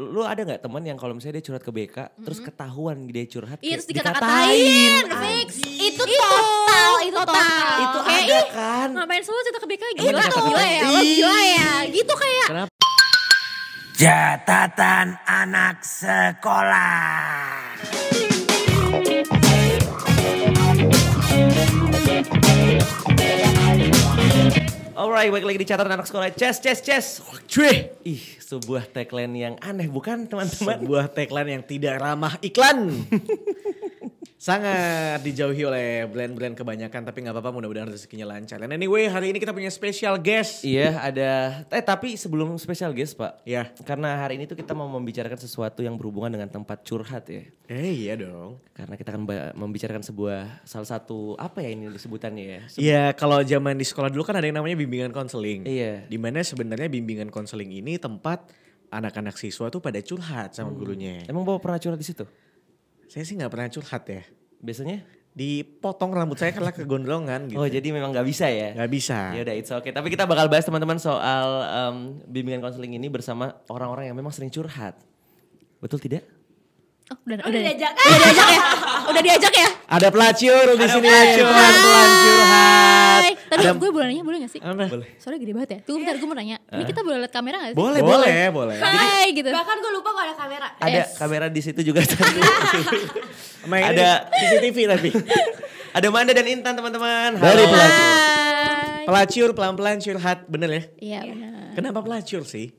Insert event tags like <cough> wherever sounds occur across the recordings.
lu ada nggak teman yang kalau misalnya dia curhat ke BK terus ketahuan dia curhat Iya terus dikata-katain, fix. Itu total, itu total. Itu Kayak, ada ih, kan? Ngapain semua cerita ke BK gila, dikata-katain? gila ya, lo gila ya. Gitu kayak. Catatan anak sekolah. Alright, balik lagi di catatan anak sekolah. Ces, ces, ces. Cuy. Ih, sebuah tagline yang aneh bukan teman-teman? Sebuah tagline yang tidak ramah iklan. <laughs> Sangat dijauhi oleh brand-brand kebanyakan tapi nggak apa-apa mudah-mudahan rezekinya lancar. And anyway hari ini kita punya special guest. Iya, ada. Eh, tapi sebelum spesial guest, Pak. Ya. Karena hari ini tuh kita mau membicarakan sesuatu yang berhubungan dengan tempat curhat ya. Eh iya dong. Karena kita akan membicarakan sebuah salah satu apa ya ini sebutannya ya? Iya kalau zaman di sekolah dulu kan ada yang namanya bimbingan konseling. Iya. Di mana sebenarnya bimbingan konseling ini tempat anak-anak siswa tuh pada curhat sama gurunya. Emang bawa pernah curhat di situ? Saya sih nggak pernah curhat ya. Biasanya? Dipotong rambut saya karena kegondrongan gitu. Oh, jadi memang nggak bisa ya? Nggak bisa. Ya udah it's okay. Tapi kita bakal bahas teman-teman soal em, bimbingan konseling ini bersama orang-orang yang memang sering curhat. Betul tidak? Oh, udah, Udah udah, diajak. udah diajak ya? Udah diajak ya? Ada pelacur di Ada sini. pelacur. Pelan-pelan curhat. Hai. Tapi Ada- gue boleh nanya boleh gak sih? Apa? Boleh. Soalnya gede banget ya. Tunggu bentar gue mau nanya. Ini kita boleh lihat kamera gak sih? Boleh, boleh, boleh. Hai gitu. Bahkan gue lupa kalau ada kamera. Ada Yes. kamera di situ juga <laughs> tadi. Ada. CCTV tapi. <laughs> Ada Manda dan Intan teman-teman. Dari Halo. pelacur. Hai. Pelacur pelan-pelan curhat bener ya? Iya benar. Kenapa pelacur sih?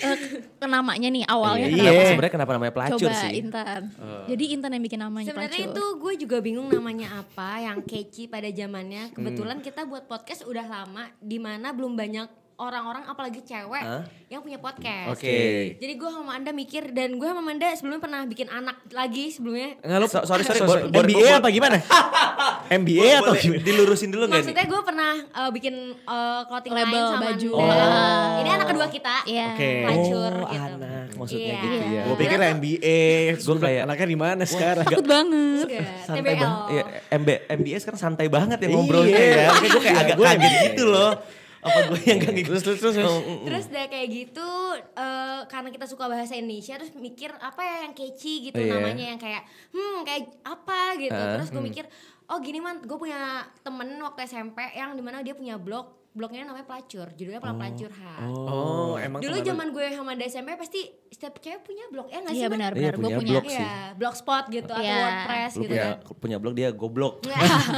Eh, ke namanya nih awalnya Iya. Kenapa kenapa? sebenarnya kenapa namanya pelacur Coba sih? Intan. Jadi Intan yang bikin namanya Sebenarnya pelacur. itu gue juga bingung namanya apa yang catchy pada zamannya. Kebetulan kita buat podcast udah lama di mana belum banyak orang-orang apalagi cewek Hah? yang punya podcast. Oke. Jadi gue sama Anda mikir dan gue sama Anda sebelumnya pernah bikin anak lagi sebelumnya. Enggak lu So- sorry, sorry, so- bor- bor- MBA apa gimana? <laughs> MBA atau gimana? dilurusin dulu nggak nih? Maksudnya gue pernah uh, bikin uh, clothing Label line sama baju. Oh. Ini anak kedua kita. Iya. Oke. Pelacur Oh, gitu. anak, maksudnya Iya. gitu ya. Gue pikir MBA, gue kayak- anaknya di mana sekarang? Takut banget. Enggak, santai TBL. banget. Iya, MB, MBS kan santai banget ya Iya. ngobrolnya ya. Makanya gue kayak Iya, agak gue kaget MBA. gitu loh. Apa gue yang kaget Terus, terus, terus, terus. Oh. Terus udah kayak gitu eh, karena kita suka bahasa Indonesia terus mikir apa ya yang catchy gitu Iya. namanya yang kayak hmm kayak apa gitu. Ah, terus gue mikir oh gini man gue punya temen waktu SMP yang di mana dia punya blog blognya namanya pelacur judulnya pelan pelan curhat. Oh, emang Dulu zaman gue sama di SMP pasti setiap cewek punya blog ya nggak sih? Iya benar Iya, benar. Gue punya punya. blog. sih. Iya, blogspot gitu atau Iya. WordPress Lu gitu punya, kan. punya blog dia goblok. <laughs>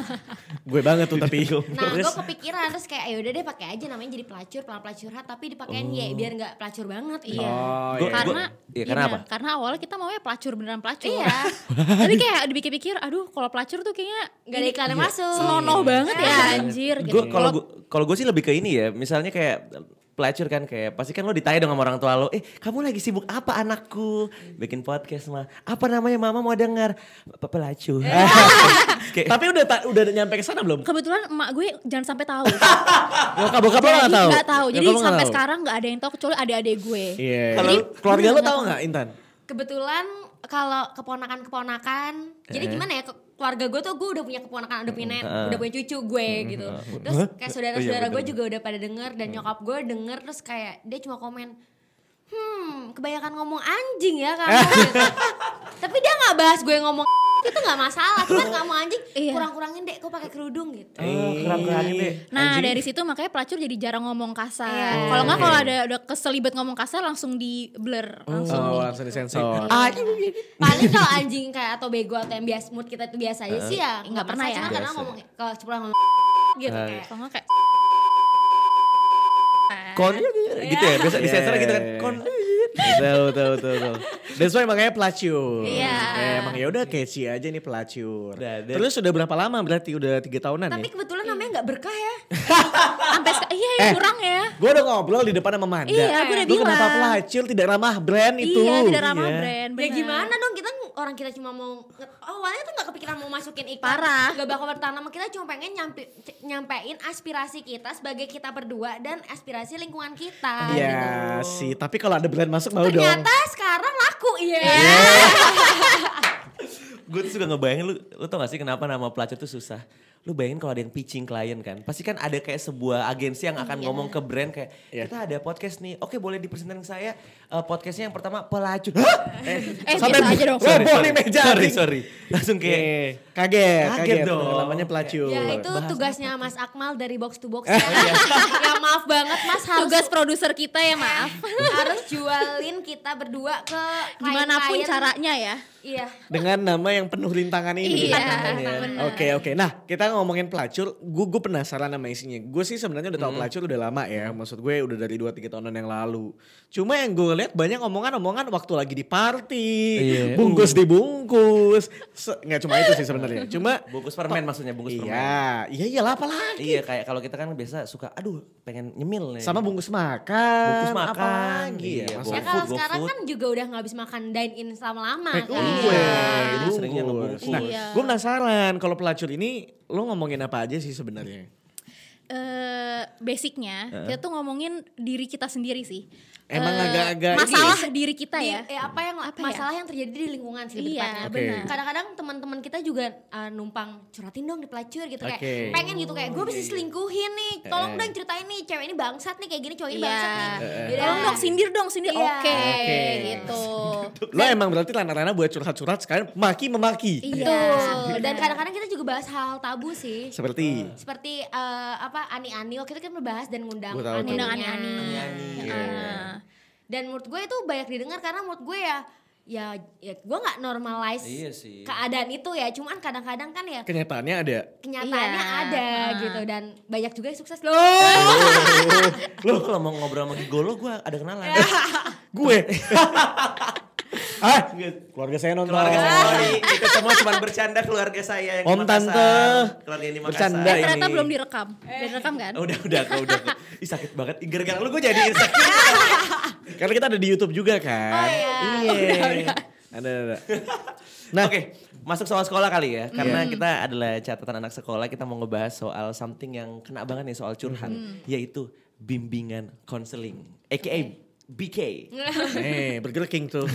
gue banget tuh tapi. <laughs> Nah, gue kepikiran terus kayak ya udah deh pakai aja namanya jadi pelacur, pelan pelan curhat tapi dipakein Y biar nggak pelacur banget. Iya. Oh, Gua- iya. Karena Iya, karena apa? Karena awalnya kita maunya pelacur beneran pelacur. Iya. <laughs> Tapi kayak dipikir-pikir, aduh kalau pelacur tuh kayaknya Gak ada iklan yang masuk. senonoh banget ya anjir gitu. Gue kalau gue kalau gue sih lebih ke ini ya. Misalnya kayak pelacur kan kayak pasti kan lo ditanya dong sama orang tua lo, eh kamu lagi sibuk apa anakku? Bikin podcast mah. Apa namanya mama mau dengar? Pe- Pelacur. <laughs> Kayak- Tapi udah ta- udah nyampe ke sana belum? Kebetulan emak gue jangan sampai tahu. <laughs> Bokap bokap lo nggak tahu. nggak tahu. Jadi sampai tahu? sekarang nggak ada yang tahu kecuali adik-adik gue. Iya. Jadi, Kalau keluarga lo tahu nggak Intan? Kebetulan kalau keponakan-keponakan, jadi gimana ya keluarga gue tuh gue udah punya keponakan, udah punya nenek, udah punya cucu gue gitu. Terus kayak saudara-saudara gue juga udah pada denger dan nyokap gue denger terus kayak dia cuma komen, hmm kebanyakan ngomong anjing ya kamu. Gitu. <laughs> Tapi dia nggak bahas gue ngomong itu nggak masalah, cuman kamu anjing Iya. kurang-kurangin deh, gue pakai kerudung gitu. Oh, deh. Nah Anjing. dari situ makanya pelacur jadi jarang ngomong kasar. Iya. Kalau nggak kalau ada udah keselibet ngomong kasar langsung di blur langsung. Oh, di- langsung disensor. Ah, Paling kalau anjing kayak atau bego atau yang biasa mood kita itu biasa aja sih ya Nggak pernah ya. Cuma karena ngomong cepet ngomong gitu Ah, kayak Kalau nggak kayak kon gitu ya. Biasa disensor gitu kan. Iya. Kon Betul, betul, betul, betul. That's why makanya pelacur. Iya. Eh, emang ya udah catchy aja nih pelacur. Udah, dan- Terus udah berapa lama berarti udah tiga tahunan Tapi ya? kebetulan namanya nggak berkah ya <laughs> sampai iya Eh. kurang ya. Gue udah ngobrol di depan sama Manda. Iya, gue udah Lu kenapa bilang. pelacur tidak ramah brand itu? Iya tidak ramah Iya. brand. Ya bener. gimana dong kita orang kita cuma mau awalnya tuh nggak kepikiran mau masukin iklan Parah. Gak bakal bertahan sama kita cuma pengen nyampe, nyampein aspirasi kita sebagai kita berdua dan aspirasi lingkungan kita Iya gitu. sih, tapi kalau ada brand masuk mau dong. Ternyata sekarang laku iya. <laughs> gue tuh suka ngebayangin lu, lu tau gak sih kenapa nama pelacur tuh susah? Lu bayangin kalau ada yang pitching klien kan, pasti kan ada kayak sebuah agensi yang akan ngomong ke brand kayak Iya. kita ada podcast nih, oke boleh dipresentasikan ke saya Eh, podcastnya yang pertama pelacur. Hah? Eh, Sampai aja dong. Sorry, sorry, meja. sorry, sorry. Langsung kayak Eh, kaget, Kaget kaget, dong. Namanya pelacur. Ya itu tugasnya Mas Akmal dari box to box <laughs> ya. ya maaf banget Mas harus Tugas produser kita ya maaf. <laughs> harus jualin kita berdua ke Di mana pun klien-klien. caranya ya. Iya. dengan nama yang penuh rintangan ini. Iya, Ya. Oke oke. Nah kita ngomongin pelacur, gue gue penasaran sama isinya. Gue sih sebenarnya udah Hmm. tahu pelacur udah lama ya. Maksud gue udah dari 2-3 tahunan yang lalu. Cuma yang gue lihat banyak omongan-omongan waktu lagi di party, Iya. bungkus dibungkus. Se- Nggak cuma itu sih sebenarnya. <laughs> Cuma bungkus permen maksudnya, bungkus permen. iya, iya iyalah apa lagi? Iya kayak kalau kita kan biasa suka aduh pengen nyemil nih. Sama bungkus makan. Bungkus makan, lagi ya? iya, Maksudnya Ya kalau GoFood, sekarang GoFood. kan juga udah nggak habis makan dine in selama lama kan. Dulu seringnya bungkus. ngebungkus. Nah, Iya. gue penasaran kalau pelacur ini lo ngomongin apa aja sih sebenarnya? Eh basicnya kita tuh ngomongin diri kita sendiri sih. Emang Eh, agak-agak ini masalah diri kita Di- ya. eh, apa yang Apa ya? masalah yang terjadi di lingkungan sih lebih Iya, benar. Kadang-kadang teman-teman kita juga uh, numpang curhatin dong di pelacur gitu Oke. kayak pengen gitu kayak gue bisa selingkuhin nih. Tolong dong ceritain nih cewek ini bangsat nih kayak gini cowok ini Iya. bangsat nih. Yaudah. Tolong dong sindir dong sindir. Iya. Oke, Oke. gitu. Lo emang berarti lana-lana buat curhat-curhat sekarang maki memaki. Iya. Dan kadang-kadang kita juga bahas hal tabu sih. Seperti Seperti eh, apa ani-ani waktu itu kan membahas dan ngundang ani-ani. Ani-ani, Ya. iya. Dan menurut gue itu banyak didengar karena menurut gue ya ya, ya gue nggak normalize Iya sih. keadaan itu ya cuman kadang-kadang kan ya kenyataannya ada. kenyataannya Iya. ada Ah. gitu dan banyak juga yang sukses loh <laughs> Lo kalau mau ngobrol sama Gigolo gue ada kenalan. <laughs> Gue. <laughs> ah, keluarga saya nonton. keluarga saya itu semua cuma bercanda keluarga saya yang Om Makassar. tante. keluarga di Makassar. Bercanda Eh, ternyata ini. belum direkam. Udah direkam kan? udah udah kok udah. Ih sakit banget gara-gara lu gue jadi <laughs> insecure Karena kita ada di YouTube juga kan. Oh, iya. Iya. Ada ada. Nah, Oke, masuk soal sekolah kali ya. Karena kita adalah catatan anak sekolah, kita mau ngebahas soal something yang kena banget nih soal curhat, yaitu bimbingan konseling, aka BK. <laughs> Eh, Burger King tuh.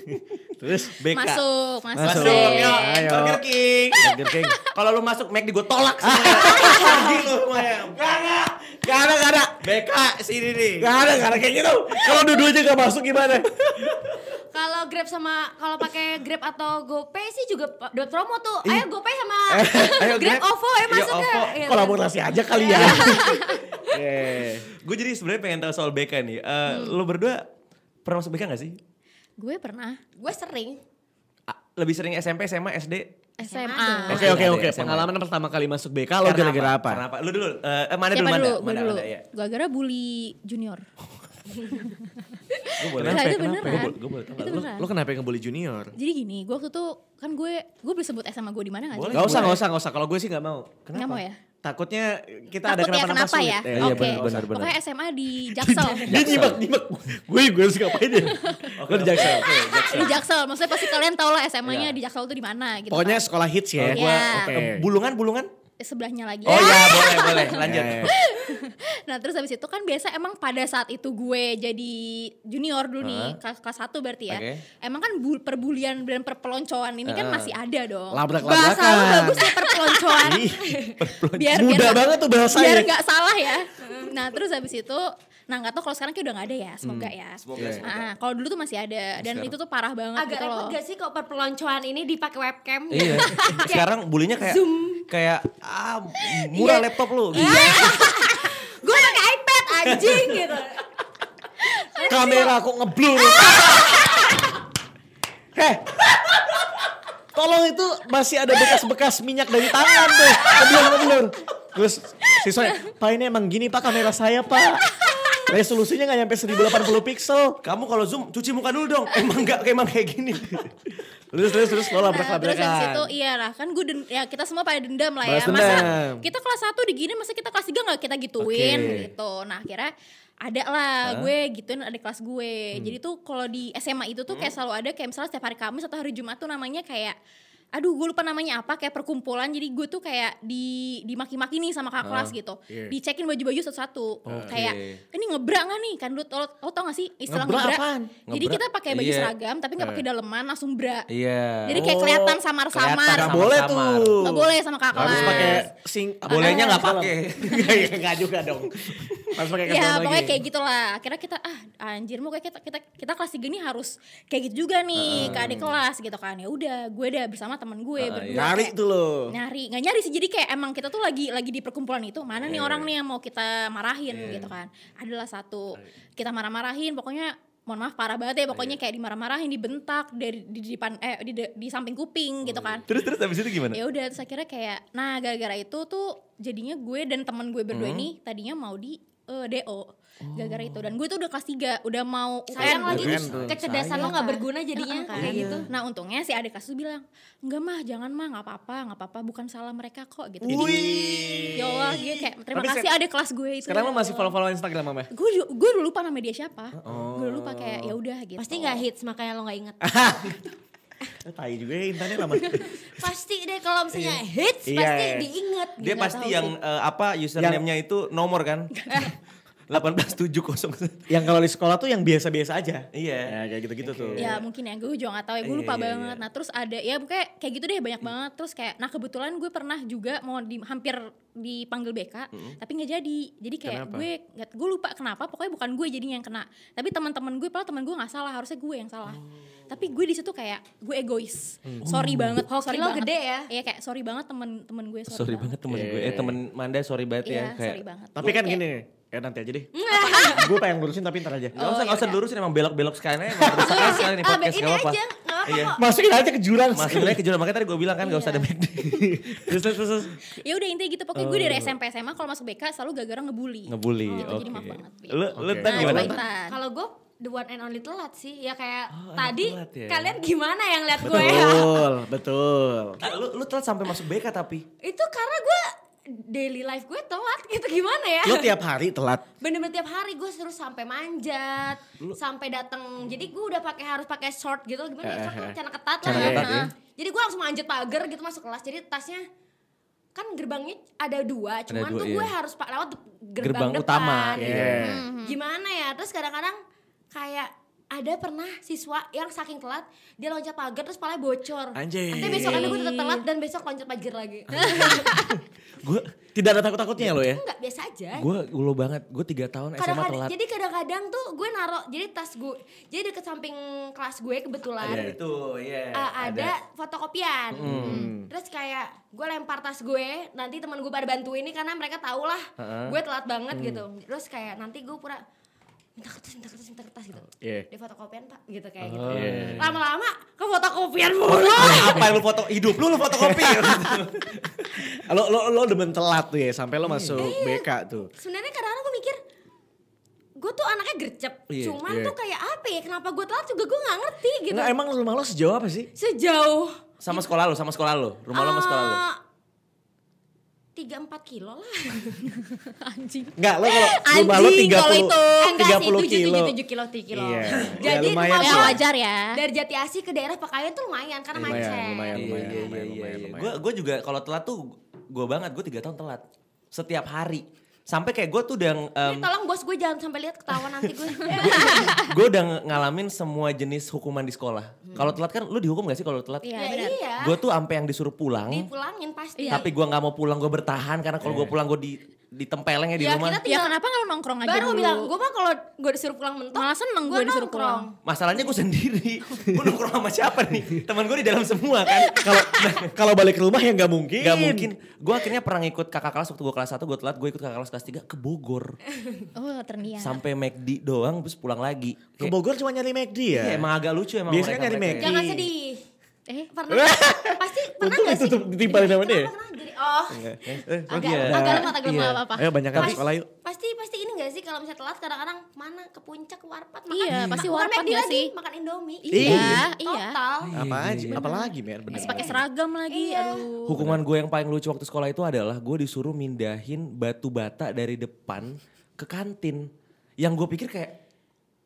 <laughs> Terus BK. Masuk, masuk. Masuk. Masuk, yuk. Ayo. Burger King. Burger King. Kalau lu masuk McD gue tolak semuanya. <laughs> Pergi lu semuanya. Gak ada. Gak ada, gak ada. BK sini nih. Gak ada, gak ada kayak gitu. Kalau dua-duanya gak masuk gimana? Kalau Grab sama kalau pakai Grab atau GoPay sih juga dot promo tuh ayo GoPay sama <laughs> ayo Grab Grab. OVO ya Iya, masuk ya OVO. Iya, Kolaborasi aja kali ya. <laughs> Eh. Gue jadi sebenarnya pengen tahu soal BK nih. Eh, Lu berdua pernah masuk BK gak sih? Gue pernah gue sering Lebih sering SMP, SMA, SD? SMA. Oke, oke, oke. SMA. Pengalaman pertama kali masuk BK lo gara-gara apa? Karena apa? Lu dulu, eh eh, mana Siapa dulu, mana? dulu? Gue Mana, dulu. mana, ya. Gara-gara bully junior. <laughs> Gue boleh. Nah, itu Kenapa? beneran. Gue boleh, gue boleh tahu Itu? Lu- beneran. Lo kenapa yang ngebully junior? Jadi gini, gue waktu itu kan gue gue boleh sebut SMA gue di mana nggak? Gak usah, gak usah, gak usah. Kalau gue sih gak mau. Nggak mau ya? Takutnya kita ada Takut ya kenapa-napa kenapa sulit. ya? Eh, Iya, Oke. benar, benar, benar. Pokoknya SMA di <laughs> Jaksel. Dia nyimak, nyimak. Gue gue harus ngapain ya? <laughs> Lo di Jaksel. di Jaksel. Maksudnya pasti kalian tau lah SMA-nya Iya. di Jaksel tuh di mana gitu. Pokoknya kan. sekolah hits ya. Iya. Oke. Bulungan, bulungan? Sebelahnya lagi. Oh iya, <laughs> boleh, boleh. Lanjut. Ya, ya. Nah terus habis itu kan biasa emang pada saat itu gue jadi junior dulu nih kelas, kelas 1 berarti ya. Oke. Emang kan bul, perbulian dan perpeloncoan ini kan Heeh. masih ada dong. Labrak-labrakan. Bahasa lu bagus ya perpeloncoan. <laughs> Biar Mudah biar banget tuh bahasanya. Biar nggak salah ya. Nah terus habis itu Nah nggak tau kalau sekarang kayak udah nggak ada ya, semoga ya. Hmm. Semoga, Iya. semoga. Ah, kalau dulu tuh masih ada dan Sekarang. itu tuh parah banget agak gitu repot loh. gak sih kok perpeloncoan ini dipakai webcam Iya. <laughs> Sekarang bulinya kayak kayak ah murah laptop lu. Gitu. <laughs> anjing gitu Kamera kok ngeblur. Heh. <laughs> Tolong itu masih ada bekas-bekas minyak dari tangan tuh. Ngeblur, ngeblur. Terus siswanya, Pak ini emang gini Pak kamera saya Pak. Resolusinya gak nyampe 1080 pixel. Kamu kalau zoom cuci muka dulu dong. Emang enggak emang kayak gini. <laughs> Terus, terus, terus lo Nah, terus habis itu labrak-labrakan. iya lah kan gue den- ya kita semua pada dendam lah Balas ya masa dendam. kita kelas 1 digini masa kita kelas 3 gak kita gituin Oke. gitu nah akhirnya ada lah gue gituin ada kelas gue Hmm. jadi tuh kalau di SMA itu tuh kayak selalu ada kayak misalnya setiap hari Kamis atau hari Jumat tuh namanya kayak aduh gue lupa namanya apa kayak perkumpulan jadi gue tuh kayak di dimaki-maki nih sama kakak kelas gitu iya. dicekin baju-baju satu-satu Oke. kayak ini ngebrak gak nih kan lu lo, lo tau gak sih istilah Ngebrak ngebrak, apaan? jadi Ngebrak? kita pakai baju Iya. seragam tapi nggak pakai daleman langsung bra Iya. jadi kayak Oh, kelihatan kelihatan samar-samar Gak boleh tuh. nggak boleh sama kakak Harus kelas pakai sing. apa? Bolehnya nggak pakai. Iya, Nggak juga dong. Harus pakai ya pokoknya lagi. kayak gitulah akhirnya kita ah anjir mau kayak kita kita kita kelas tiga nih harus kayak gitu juga nih ke adik kelas gitu kan ya udah gue udah bersama teman gue Ah, berdua iya. Nyari kayak- tuh lo. nyari nggak nyari sih jadi kayak emang kita tuh lagi lagi di perkumpulan itu mana Iya, nih orang nih yang mau kita marahin gitu kan adalah satu kita marah-marahin pokoknya mohon maaf parah banget ya pokoknya Iya. kayak dimarah-marahin dibentak dari di depan eh di, de- di samping kuping gitu kan Terus terus habis itu gimana? ya udah terus akhirnya kayak nah gara-gara itu tuh jadinya gue dan teman gue Hmm. berdua ini tadinya mau di eh, DO gara-gara itu dan gue tuh udah kelas 3 udah mau sayang UN. lagi tuh. kecerdasan lo nggak berguna jadinya Kan? kayak gitu Nah untungnya si adik kelas tuh bilang enggak mah jangan mah nggak apa-apa nggak apa-apa bukan salah mereka kok gitu. Wih. Ya Allah gue kayak terima Tapi kasih adik kelas gue itu. Sekarang lo masih follow-follow Instagram mama? Gue gue udah lupa nama dia siapa. Gue udah lupa kayak ya udah gitu. pasti nggak hits makanya lo nggak inget <laughs> Tai juga ya intannya lama. <laughs> pasti deh kalau misalnya hits Iya, pasti iya. diinget Dia pasti yang eh, apa username-nya itu nomor kan? <laughs> 18700. yang kalau di sekolah tuh yang biasa-biasa aja. Iya. Ya kayak gitu-gitu tuh. Ya mungkin ya gue juga gak tahu ya gue Iya, lupa iya, banget. Nah terus ada ya pokoknya kayak gitu deh banyak banget. Terus kayak nah kebetulan gue pernah juga mau di, hampir dipanggil BK tapi nggak jadi. Jadi kayak Kenapa? gue nggak gue lupa kenapa. Pokoknya bukan gue jadinya yang kena. Tapi teman-teman gue padahal teman gue nggak salah harusnya gue yang salah. Tapi gue di situ kayak gue egois. Sorry banget. Hoki sorry lo banget. gede ya? Iya kayak sorry banget temen-temen gue. Sorry, Sorry banget temen gue. Eh temen Manda sorry banget Iya ya kayak. sorry banget. Tapi Gue kan kayak- gini, ya nanti aja deh. <laughs> gue pengen lurusin tapi ntar aja. Gak usah, Oh, gak usah yaudah. lurusin emang belok-belok sekalian aja. Rusak aja sekali nih ah, podcast ini gak apa-apa. Iya. kok Masukin aja ke jurang. Masukin aja ke jurang. Makanya tadi gue bilang kan gak usah ada Iya. <laughs> McD. terus, terus, terus, ya udah intinya gitu pokoknya gue dari SMP SMA kalau masuk BK selalu gara-gara ngebully. Ngebully, Gitu, oke. Jadi maaf banget. Lu, lu tan Nah, gimana? kalau gue the one and only telat sih ya kayak Oh, tadi telat ya. kalian gimana yang lihat gue ya Betul, betul. Ah, Lu, lu telat sampai masuk BK tapi. itu karena gue daily life gue telat gitu gimana ya Lo tiap hari telat. bener-bener tiap hari gue terus sampai manjat sampai datang jadi gue udah pakai harus pakai short gitu gimana ya short kan celana ketat lah ya ketat, ya. jadi gue langsung manjat pagar gitu masuk kelas jadi tasnya kan gerbangnya ada dua cuman dua, tuh iya. gue harus pak lewat gerbang, Gerbang depan utama, gitu. iya. gimana ya terus kadang-kadang kayak ada pernah siswa yang saking telat dia loncat pagar terus palanya bocor Anjay. nanti besok ada gue tetap telat dan besok loncat pagar lagi <laughs> Gue Tidak ada takut-takutnya lo ya? enggak biasa aja gue ulo banget. Gue tiga tahun SMA kadang-kadang telat. jadi kadang-kadang tuh gue naruh jadi tas gue jadi deket samping kelas gue kebetulan Iya. itu, iya. uh, ada, fotokopian terus kayak gue lempar tas gue nanti teman gue pada bantuin ini karena mereka tahu lah gue telat banget gitu terus kayak nanti gue pura minta kertas minta kertas minta kertas gitu Iya. di fotokopian pak gitu kayak gitu Iya. lama-lama ke fotokopian mulu Apa yang <laughs> lu foto? Hidup lu lu fotokopi. <laughs> Lo lo lo demen telat tuh ya sampai lo masuk BK tuh. sebenarnya kadang-kadang gue mikir gue tuh anaknya gercep Iya, cuman iya. tuh kayak apa ya kenapa gue telat juga gue nggak ngerti gitu Nggak emang rumah lo sejauh apa sih? sejauh sama sekolah lu, sama sekolah lu. Rumah lu sama sekolah lu. Eh, tiga empat kilo lah <laughs> Anjing. Enggak, lo kalau lo Anjing, 30 kalau itu. enggak sih 30 tujuh kilo. tujuh kilo tiga kilo Iya. jadi Ya, lumayan Ya wajar ya. dari Jati Asih ke daerah Pekayon tuh lumayan karena Lumayan, macet lumayan, Iya, lumayan, iya, lumayan, iya, lumayan, iya. lumayan. Gue gue juga kalau telat tuh gue banget. Gue tiga tahun telat. Setiap hari. Sampai kayak gue tuh udah Ini tolong bos gue jangan sampai lihat ketawa nanti gue <laughs> gue udah ngalamin semua jenis hukuman di sekolah. Kalau telat kan lu dihukum gak sih kalau telat? Iya ya benar. iya Gue tuh sampai yang disuruh pulang. dipulangin pasti Tapi gue nggak mau pulang, gue bertahan karena kalau gue pulang gue di ditempeleng ya di Ya, rumah. kita Ya kenapa nggak nongkrong aja baru dulu? bilang gue mah kalau gue disuruh pulang mentok Malah seneng gua gue disuruh nongkrong. pulang. Masalahnya gue sendiri. <laughs> gue nongkrong sama siapa nih? Teman gue di dalam semua kan. Kalau kalau balik ke rumah ya nggak mungkin. Gak mungkin. Gue akhirnya pernah ikut kakak kelas waktu gue kelas 1 gue telat. Gue ikut kakak kelas kelas 3 ke Bogor. <laughs> Oh terniat. Sampai McD doang terus pulang lagi. Ke Bogor cuma nyari McD ya? iya, emang agak lucu emang Biasanya nyari McD. jangan sedih Eh <laughs> pernah pasti pernah Untung gak sih ditimpalin sama dia. Oh Eh, agak iya. agak lemot agak lemot Iya. apa-apa. Ayo banyak kan Pas- sekolah yuk. pasti pasti ini gak sih kalau misalnya telat kadang-kadang mana ke puncak ke warpat makan Iya, pasti warpat McD gak lagi, sih? makan Indomie Iya, iya. total Apa aja? Apalagi mer bener. Masih pakai seragam lagi. Iya. Aduh. Hukuman gue yang paling lucu waktu sekolah itu adalah gue disuruh mindahin batu bata dari depan ke kantin. Yang gue pikir kayak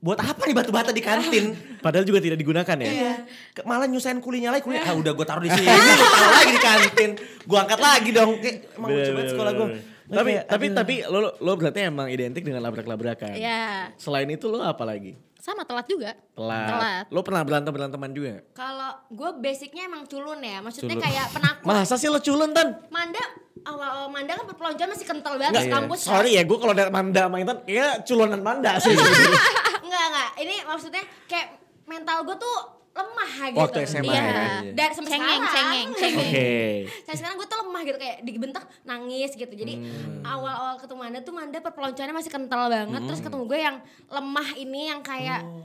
buat apa nih batu bata di kantin? Padahal juga tidak digunakan ya. Iya. Ke- Malah nyusahin kulinya lagi kulinya. Ah udah gue taruh di sini, <laughs> gue taruh lagi di kantin. Gue angkat lagi dong. Kayak, emang lucu banget sekolah gue. Tapi tapi tapi lo lo berarti emang identik dengan labrak-labrakan. Iya. Selain itu lo apa lagi? Sama telat juga. Telat. Telat. Lo pernah berantem beranteman juga? Kalau gue basicnya emang culun ya, maksudnya Culun. kayak penakut. Masa sih lo culun tan? Manda awal-awal Manda kan perpeloncoan masih kental banget Nggak, kampus. kan. Sorry ya, gue kalau dari Manda sama Intan, ya culunan Manda sih. <laughs> enggak enggak. Ini maksudnya kayak mental gue tuh lemah gitu. Waktu SMA Iya. ya. Dan sampai Cengeng, sekarang. cengeng, <laughs> cengeng. Oke. Saya sekarang gue tuh lemah gitu kayak dibentak nangis gitu. Jadi Hmm. awal-awal ketemu Manda tuh Manda perpeloncoannya masih kental banget. Terus Hmm. ketemu gue yang lemah ini yang kayak Oh.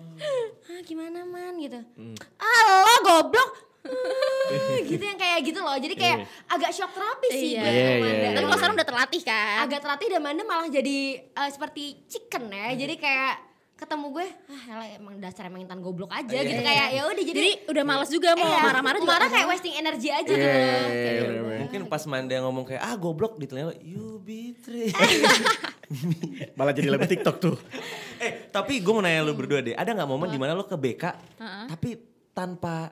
ah gimana man gitu. Hmm. Ah lo goblok. Ah, gitu yang kayak gitu loh. Jadi kayak agak shock terapi sih Iya. Iya, sama iya, Manda. iya. Tapi kalau sekarang udah terlatih kan. agak terlatih dan Manda malah jadi eh, seperti chicken ya. Jadi kayak ketemu gue, ah elah, emang dasar emang intan goblok aja Iya, gitu iya, kayak ya udah jadi, Jadi udah males juga mau Iya, marah-marah juga. marah kayak marah. wasting energy aja Iya, gitu loh. iya, Kayak iya, gitu. bener-bener. Mungkin pas Manda ngomong kayak ah goblok di telinga you betray. <laughs> Malah jadi lebih TikTok tuh. eh tapi gue mau nanya lu berdua deh, ada nggak momen di mana lo ke BK Heeh. tapi tanpa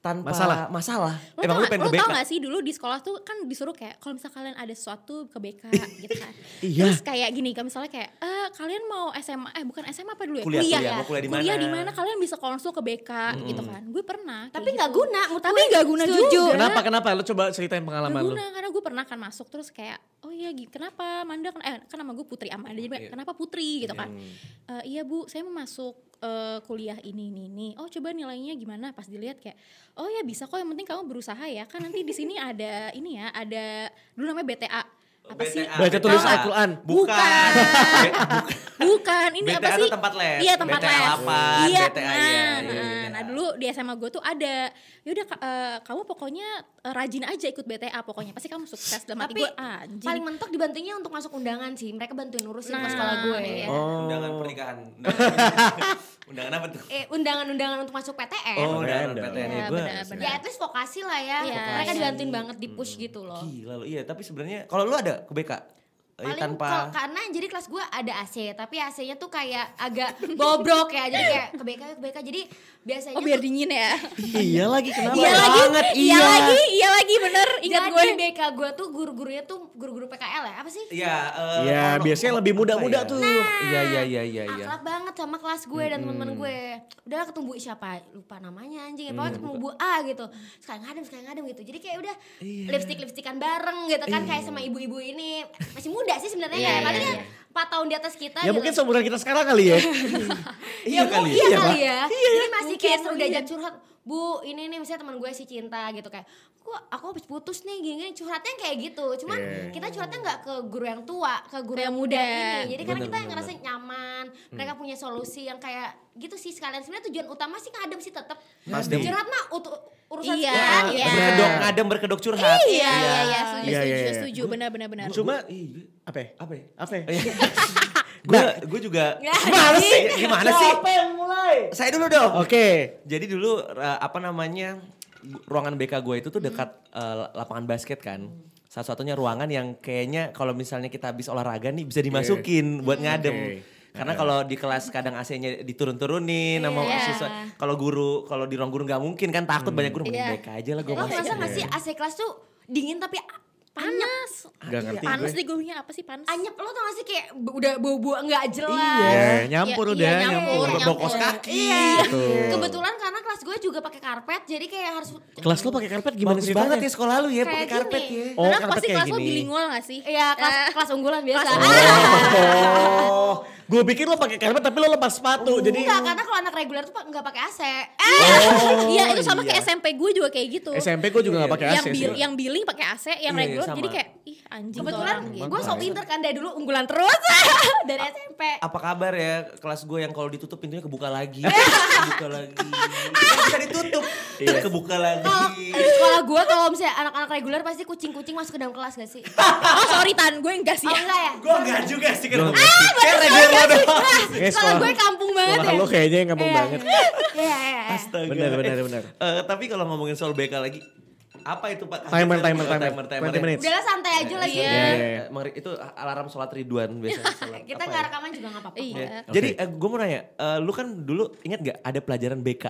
tanpa Masalah. masalah? Lo Emang tau lu gak, pengen lo ke BK? tau gak sih dulu di sekolah tuh kan disuruh kayak kalau misalnya kalian ada sesuatu ke BK <laughs> gitu kan. Iya. Terus kayak gini, kalau misalnya kayak eh kalian mau SMA eh bukan SMA apa dulu ya? Kuliah, kuliah. kuliah. Mau kuliah di mana? Kuliah di mana kalian bisa konsul ke BK gitu kan. Gue pernah. Tapi gitu. nggak guna, menurut Tapi gue. nggak guna Setuju. juga. Kenapa kenapa? Lo coba ceritain Gak pengalaman lo. guna karena gue pernah kan masuk terus kayak oh iya gitu kenapa Manda kan eh kan nama gue Putri Amanda jadi Iya. kenapa Putri gitu kan "Eh, iya bu saya mau masuk eh, kuliah ini ini ini. Oh coba nilainya gimana? Pas dilihat kayak oh ya bisa kok. Yang penting kamu berusaha ya. Kan nanti di sini ada ini ya ada dulu namanya BTA apa sih BTA. Baca tulis? Al-Quran. Bukan. bukan <laughs> ini BTA apa sih tempat les. iya tempat BTA les 8, iya BTA, nah, iya, iya, nah, iya. nah dulu di SMA gue tuh ada yaudah ka- eh, kamu pokoknya eh, rajin aja ikut BTA pokoknya pasti kamu sukses dalam hati Tapi gue anjing paling mentok dibantunya untuk masuk undangan sih. Mereka bantuin urusin ke Nah, sekolah gue. iya. Oh. Undangan pernikahan. <laughs> Undangan apa tuh? Eh undangan-undangan untuk masuk PTN. Oh, undangan. PTN Iya, gue. benar, benar. Ya at least vokasi lah ya. Iya. Mereka dibantuin banget di push gitu loh. Gila lo, iya tapi sebenarnya kalau lu ada ke BK eh, Paling tanpa kalau- karena jadi kelas gue ada AC, tapi AC-nya tuh kayak agak <laughs> bobrok ya. Jadi kayak ke BK ke BK. Jadi biasanya Oh biar tuh- dingin ya. Iya lagi kenapa? Iya lagi, banget, iya iya. lagi, iya lagi bener. Ingat gue. BK gue tuh guru-gurunya tuh guru-guru PKL ya. Apa sih? Iya, eh, Iya, kalau- biasanya lebih muda-muda ya? tuh. Iya, iya, iya, iya, iya. akrab banget sama kelas gue dan teman-teman gue. Udah ketemu siapa? Lupa namanya anjing. Ya, pokoknya ketemu Bu A gitu. Sekali ngadem, sekali ngadem gitu. Jadi kayak udah lipstick-lipstikan bareng gitu kan kayak sama ibu-ibu ini. Masih muda sih sebenarnya Iya, kayak iya, paling iya. ya 4 tahun di atas kita Ya gitu. mungkin seumuran kita sekarang kali ya. <laughs> Iya ya, kali. Iya Iya, kali ya. Jadi masih kayak Mungkin, seru mungkin. diajak curhat. Bu, ini nih misalnya teman gue si Cinta gitu kayak, kok aku habis putus nih gini-gini curhatnya kayak gitu. Cuman Iya. kita curhatnya nggak ke guru yang tua, ke guru yang muda ini. Jadi karena Bener, kita bener, ngerasa nyaman, mereka punya solusi yang kayak gitu sih sekalian. Sebenarnya tujuan utama sih ngadem sih tetap. Curhat mah ut- urusan Iya, sekian. iya. Berkedok, ngadem berkedok curhat. Iya, iya, iya, setuju, Iya, setuju, iya, iya. setuju, benar, benar, benar. Cuma Iya. apa? ya? Apa ya? Apa? <laughs> Gue gue juga Ya, <laughs> gimana sih? Gimana sih? Siapa yang mulai? Saya dulu dong. Oke. Jadi dulu eh, apa namanya ruangan BK gue itu tuh dekat eh, lapangan basket kan. Salah satunya ruangan yang kayaknya kalau misalnya kita habis olahraga nih bisa dimasukin buat ngadem. Oke. Karena kalau di kelas kadang AC-nya diturun-turunin sama Iya. siswa. Kalau guru, kalau di ruang guru nggak mungkin kan takut banyak guru mending Iya. BK aja lah gue masuk. masa nggak sih AC kelas tuh dingin tapi Panas. Gak ngerti Panas gue. deh gurunya apa sih panas? anyep lo tau gak sih kayak udah bau-bau nggak jelas. Iya, nyampur Iya, udah, iya, nyampur. nyampur, nyampur. kos kaki. Iya. gitu. Kebetulan karena kelas gue juga pakai karpet, jadi kayak harus Kelas lu pakai karpet gimana Bagus sih banget ya sekolah lu ya pakai Kayak karpet ya. Oh, Karena karpet pasti kayak kelas lo gini. bilingual gak sih? Iya kelas Eh, kelas unggulan biasa. Kelas Oh, <laughs> gue pikir lo pakai karpet tapi lo lepas sepatu. Jadi Enggak, karena kalau anak reguler tuh nggak pakai AC. Oh, Iya itu sama iya. kayak SMP gue juga kayak gitu. SMP gue juga gak pakai AC yang sih. bil, yang billing pakai AC, yang Iya, regular sama. jadi kayak ih anjing Kebetulan tuh orang gitu. gue sok pinter kan dari dulu unggulan terus <laughs> dari SMP. Apa kabar ya kelas gue yang kalau ditutup pintunya kebuka lagi, <laughs> kebuka lagi, Kan bisa ditutup, kebuka lagi. Kalau di sekolah gue kalau misalnya anak-anak reguler pasti kucing-kucing masuk ke dalam kelas gak sih? Oh sorry Tan, gue enggak sih Oh enggak ya? Gue enggak juga sih kan. Enggak sih. Sekolah gue kampung banget sekolah ya. lo kayaknya yang kampung Iya. banget. Iya, iya, iya. Astaga. Benar, benar, Eh, benar. eh, tapi kalau ngomongin soal BK lagi, Apa itu Pak? Timer, saya. timer, Oh, timer. timer, timer, 20 ya. minutes. Udahlah santai aja lagi Iya. ya. Iya, iya. Eh, itu alarm sholat Ridwan biasanya. <laughs> Kita nggak ya? rekaman juga nggak apa-apa. Iya. Ya. Jadi gue mau nanya, eh, lu kan dulu ingat gak ada pelajaran BK?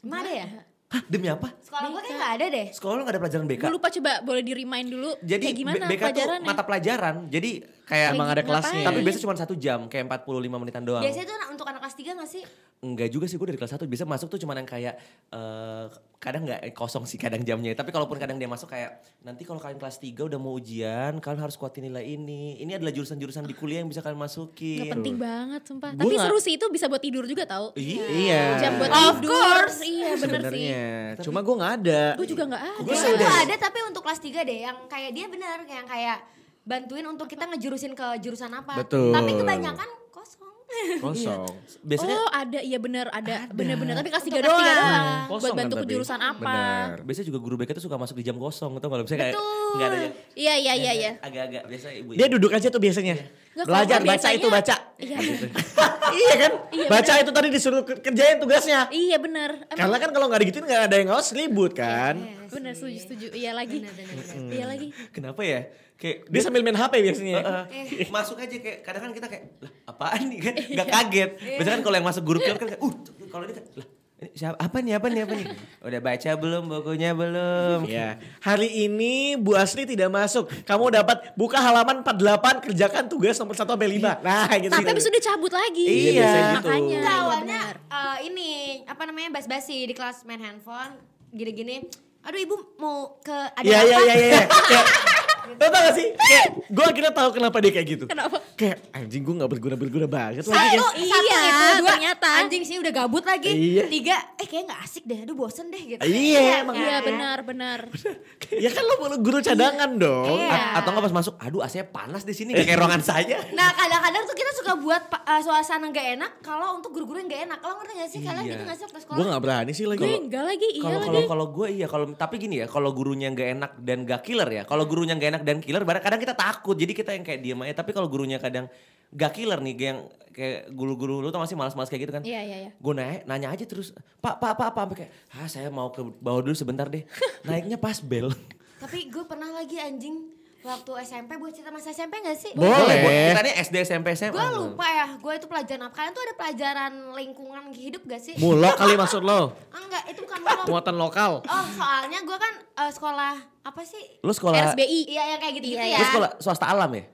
Emang ada ya? Hah demi apa? Sekolah gue kayak nggak ada deh. Sekolah lu gak ada pelajaran BK? Gue lupa coba boleh di remind dulu. Jadi kayak gimana BK tuh pelajarannya? mata pelajaran. Jadi kayak Kayak Emang ada kelasnya. tapi biasanya cuma satu jam, kayak 45 menitan doang. Biasanya tuh untuk anak kelas 3 gak sih? Enggak juga sih gue dari kelas 1 bisa masuk tuh cuman yang kayak eh kadang nggak eh, kosong sih kadang jamnya. Tapi kalaupun kadang dia masuk kayak nanti kalau kalian kelas 3 udah mau ujian, kalian harus kuatin nilai ini. Ini adalah jurusan-jurusan di kuliah yang bisa kalian masukin. Gak penting banget sumpah. Gua Tapi nggak- seru sih itu bisa buat tidur juga tau. Iya. Jam buat Of tidur. course. Iya bener sih. Sebenarnya. Cuma gue nggak ada. Gue juga gak ada. Gue gue ada tapi untuk kelas 3 deh yang kayak dia benar yang kayak bantuin untuk kita ngejurusin ke jurusan apa. Betul. Tapi kebanyakan kosong. Kosong. Biasanya oh ada, iya bener ada. Bener-bener tapi 3 kelas doang. doang. Buat Kosong bantu kan jurusan apa. Bener. biasanya juga guru BK tuh suka masuk di jam kosong atau kalau misalnya nggak ada Iya iya iya iya. agak-agak biasa ibu. Dia duduk aja tuh biasanya. Nggak, Belajar, baca biasanya- itu baca. Iya bener. <laughs> iya kan? Iya, baca itu tadi disuruh ke- kerjain tugasnya. Iya bener. Emang Karena kan kalau nggak digituin nggak ada yang ngawas ribut kan. bener setuju setuju. Iya lagi. Bener, bener, bener. Iya lagi. Kenapa ya? Kayak Dia sambil main HP biasanya. Eh, masuk aja kayak kadang kan kita kayak lah apaan nih kan nggak kaget. Biasanya kan kalau yang masuk grup kan kayak uh kalau ini kan lah ini siapa apa nih apa nih apa nih udah baca belum bukunya belum Ya, hari ini Bu Asri tidak masuk. Kamu dapat buka halaman 48 kerjakan tugas nomor 1 sampai 5. Nah, gitu. Tapi habis itu dia cabut lagi. Iya, gitu. Makanya. Enggak, iya awalnya eh, ini apa namanya bas-basi di kelas main handphone gini-gini. Aduh ibu mau ke ada Iya, apa? iya, iya, iya. <laughs> Lo tau gak sih? Kayak, gue akhirnya tahu kenapa dia kayak gitu. Kenapa? Kayak, anjing gue gak berguna-berguna banget lagi. Satu, Kayak, satu Iya, itu, dua, ternyata. anjing sih udah gabut lagi. Iya. Tiga, eh kayak gak asik deh, aduh bosen deh gitu. Iya, emang. Iya kan? benar benar. <laughs> ya kan lo guru cadangan dong. Iya. A- atau nggak pas masuk aduh AC panas di sini kayak ruangan saya <laughs> Nah kadang-kadang tuh kita suka buat uh, suasana gak enak kalau untuk guru-guru yang gak enak. Kalau ngerti gak sih kalian Iya. gitu gak sih waktu sekolah? Gue gak berani sih lagi. Gue enggak lagi, iya kalau lagi. kalau kalau gue iya kalau tapi gini ya kalau gurunya nggak enak dan gak killer ya kalau gurunya nggak enak dan killer barang kadang kita takut jadi kita yang kayak diem aja. Tapi kalau gurunya kadang gak killer nih yang kayak guru-guru lu tau masih malas-malas kayak gitu kan. Iya iya iya. gue naik nanya aja terus pak pak pak pak sampai kayak ah saya mau ke bawah dulu sebentar deh. <laughs> Naiknya pas bel. Tapi gue pernah lagi anjing waktu SMP buat cerita masa SMP gak sih? Boleh. buat kita nih SD SMP SMA Gue lupa ya, gue itu pelajaran apa? Kalian tuh ada pelajaran lingkungan hidup gak sih? Mulok kali <laughs> maksud lo. Enggak, itu bukan mulok. Muatan lokal. Oh, soalnya gue kan eh, sekolah apa sih? lu sekolah RSBI. Iya yang kayak gitu-gitu Iya, ya. lu sekolah swasta alam ya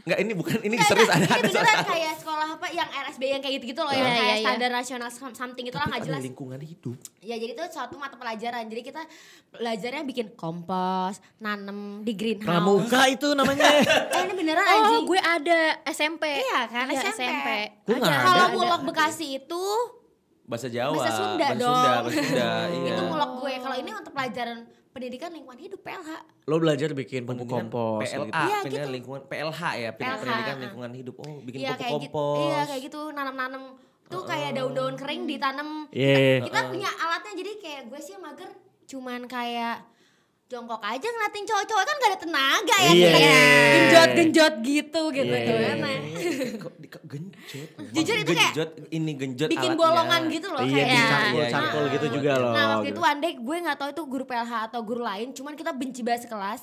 Enggak ini bukan ini serius ada ada beneran swasta kayak sekolah apa yang RSB yang kayak gitu-gitu loh Iya, yang iya, kayak iya. standar nasional some- something itu lah nggak jelas. lingkungan hidup Ya jadi itu suatu mata pelajaran. Jadi kita belajarnya bikin kompos, nanem di greenhouse. Pramuka itu namanya. <laughs> Eh ini beneran Oh, anjing. gue ada SMP. Iya kan, SMP. Gue nggak ada. Kalau mulok Bekasi itu bahasa Jawa bahasa Sunda bahasa dong. Sunda bahasa Sunda <laughs> iya itu mulok gue. Kalau ini untuk pelajaran pendidikan lingkungan hidup PLH. Lo belajar bikin pupuk kompos. PLA, gitu. Iya, pendidikan gitu. lingkungan PLH ya, PLH, pendidikan uh. lingkungan hidup. Oh, bikin Iya pupuk kayak gitu. kompos. Iya kayak gitu nanam-nanam tuh kayak daun-daun kering ditanam. Iya. Kita punya alatnya jadi kayak gue sih mager cuman kayak jongkok aja ngeliatin cowok-cowok kan gak ada tenaga ya Iya, kita iya, iya. genjot-genjot gitu gitu Iya, gimana <laughs> Kok genjot? Jujur itu kayak genjot, ini genjot bikin alatnya. bolongan gitu loh Iya, kayak dicangkul-cangkul Iya, gitu iya. juga loh. Nah waktu gitu. itu one day gue gak tahu itu guru PLH atau guru lain, cuman kita benci banget sekelas.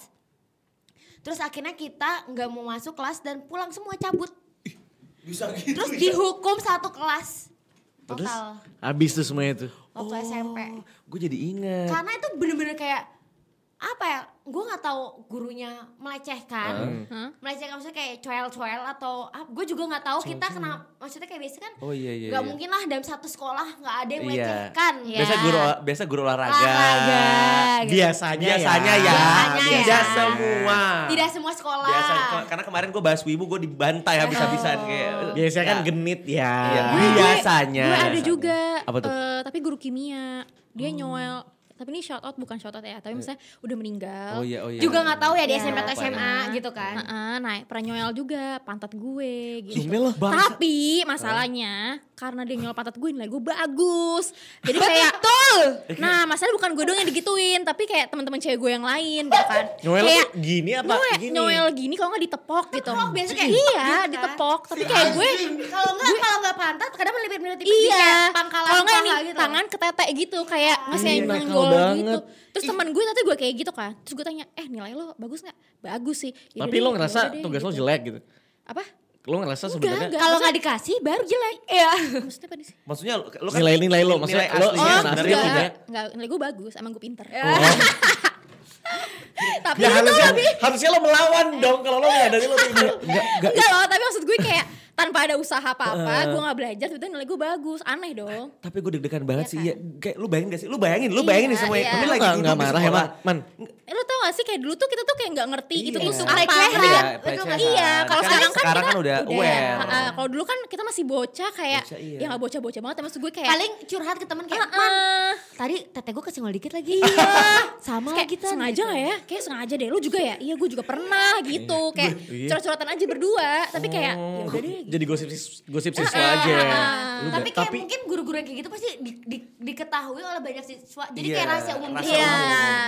Terus akhirnya kita nggak mau masuk kelas dan pulang semua cabut. Bisa gitu. Terus dihukum satu kelas Terus total habis tuh semuanya tuh. waktu SMP. Gue jadi inget. Karena itu bener-bener kayak apa ya? Gue nggak tahu gurunya melecehkan, Hah? melecehkan maksudnya kayak coel-coel atau ah, gue juga nggak tahu kita kenapa. Maksudnya kayak biasa kan Oh iya iya. nggak iya. mungkin lah dalam satu sekolah nggak ada yang Iya. melecehkan. Biasa Ya. guru biasa guru olahraga. olahraga. gitu. Biasanya, Biasanya ya. Biasanya ya. Tidak semua. Tidak semua sekolah. Biasa karena kemarin gue bahas wibu gue dibantai habis-habisan kayak. Biasanya kan Ya. genit ya. Iya. Gue- Biasanya. Gue ada juga. Apa tuh? eh, tapi guru kimia. Dia nyoel. Tapi ini shout out bukan shout out ya. Tapi misalnya udah meninggal. Oh iya oh iya. juga nggak tahu ya di Iya. SMP atau SMA ya? gitu kan. Heeh, nah pernah nyoel juga pantat gue gitu. Loh. Tapi masalahnya karena dia nyoel pantat gue nilai gue bagus. Jadi kayak betul. Nah, masalah bukan gue doang yang digituin, tapi kayak teman-teman cewek gue yang lain gitu kan. Noel kayak gini apa Noel, gini? Noel gini kalau nggak ditepok gitu. Tepok, biasa kayak iya, gitu kan. ditepok. Tapi kayak gue Kalau enggak kalau enggak pantat kadang melipit-melipit tipis di Iya, kayak pangkalan kalau nggak nih gitu. tangan ke tete gitu kayak ngasih Ih, yang nakal nyenggol banget. gitu. Terus teman gue tadi gue kayak gitu kan. Terus gue tanya, eh nilai lo bagus nggak? Bagus sih. "Yaudah Tapi deh, lo ngerasa yaudah deh," tugas lo gitu. jelek gitu. Apa? Lo ngerasa Enggak, sebenarnya enggak. Kalau nggak dikasih baru jelek. Iya. Maksudnya apa sih? Maksudnya lo kan Nilai-nilai lo, maksudnya nilai lo- aslinya Oh, sebenarnya enggak. lo enggak, enggak, nilai gue bagus, emang gue pinter. <laughs> tapi Ya harusnya, lebih harusnya lo melawan dong kalau lo nggak dari lo tuh enggak. enggak loh, tapi maksud gue kayak tanpa ada usaha apa-apa, gue gak belajar, itu nilai gue bagus, aneh dong. Tapi gue deg-degan banget Iya sih. kan? Ya, kayak lu bayangin gak sih? Lu bayangin, lu bayangin nih Iya, semuanya. iya. Lo lagi nggak nggak marah ya man? Man, Eh, lo tau gak sih kayak dulu tuh kita tuh kayak gak ngerti itu tuh Iya. apa. Pelecehan. Iya, nggak Iya, Nah, kalau kan sekarang kan sekarang kita kan udah aware. Heeh, kalau dulu kan kita masih bocah kayak Bocah, iya. ya gak bocah-bocah banget, tapi maksud gue kayak Paling curhat ke temen kayak, Heeh. "Man, tadi tete gue kesenggol dikit lagi." Iya. <laughs> Sama kayak gitu. sengaja gak ya? Kayak sengaja deh. Lu juga ya? Iya, gue juga pernah gitu. Kayak Iya. curhat-curhatan aja berdua, tapi kayak ya udah deh. Jadi gosip gosip siswa Ah, aja. ah, Lu Tapi kayak mungkin guru-guru yang kayak gitu pasti di- di- diketahui oleh banyak siswa. Jadi kayak Iya, rahasia umum gitu. Iya.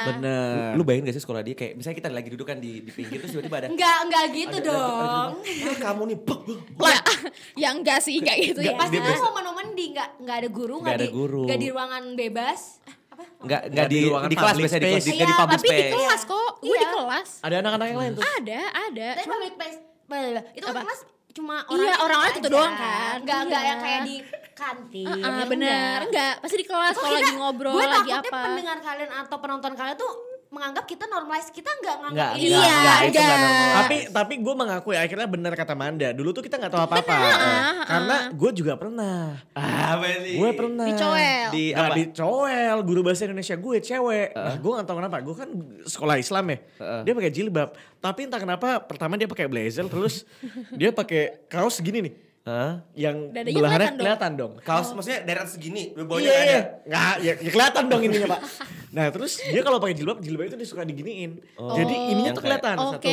bener. Lu bayangin gak sih sekolah dia kayak misalnya kita lagi duduk kan di, di pinggir terus tiba-tiba ada Enggak, enggak gitu ada- dong. Ah, kamu nih buk, buk, buk. Ya, <laughs> ya enggak sih, kayak gitu ya. Pasti biasa- momen-momen di enggak enggak ada guru, Nggak ada di guru. nggak di ruangan bebas. Eh, apa? Enggak enggak Nggak di di ruangan di kelas biasanya di kelas di, space. nggak di Iya, public Tapi di space. kelas kok, gue di Iya. kelas. Ada anak-anak yang lain tuh. Ada, ada. Tapi public blablabla. itu kan Apa? kelas cuma Iya, orang-orang itu doang kan. Enggak, enggak Iya. yang kayak di kantin. Ah, ya bener, enggak. enggak. Pasti di kelas kalau lagi ngobrol gue lagi apa. pendengar kalian atau penonton kalian tuh menganggap kita normalize kita enggak nganggap Enggak, ini Iya, enggak, enggak, itu enggak enggak. normal. Tapi tapi gue mengakui akhirnya benar kata Manda. Dulu tuh kita nggak tahu apa-apa. Bener, Eh, ah, Karena ah. gue juga pernah. Apa sih? Gue pernah. Dicowel. Di Nggak apa? dicowel guru bahasa Indonesia gue cewek. Nah, gue gak tahu kenapa. Gue kan sekolah Islam ya. Heeh. Dia pakai jilbab. Tapi entah kenapa pertama dia pakai blazer terus dia pakai kaos segini nih. Hah? Yang Dadanya belahannya kelihatan kelihatan dong. Kaos maksudnya deret segini, bawahnya Iya, nggak iya. ada. Nggak, ya, ya kelihatan dong ininya pak. <laughs> Nah terus dia kalau pakai jilbab, jilbab itu dia suka diginiin. Jadi ininya Yang tuh kelihatan Oke, satu.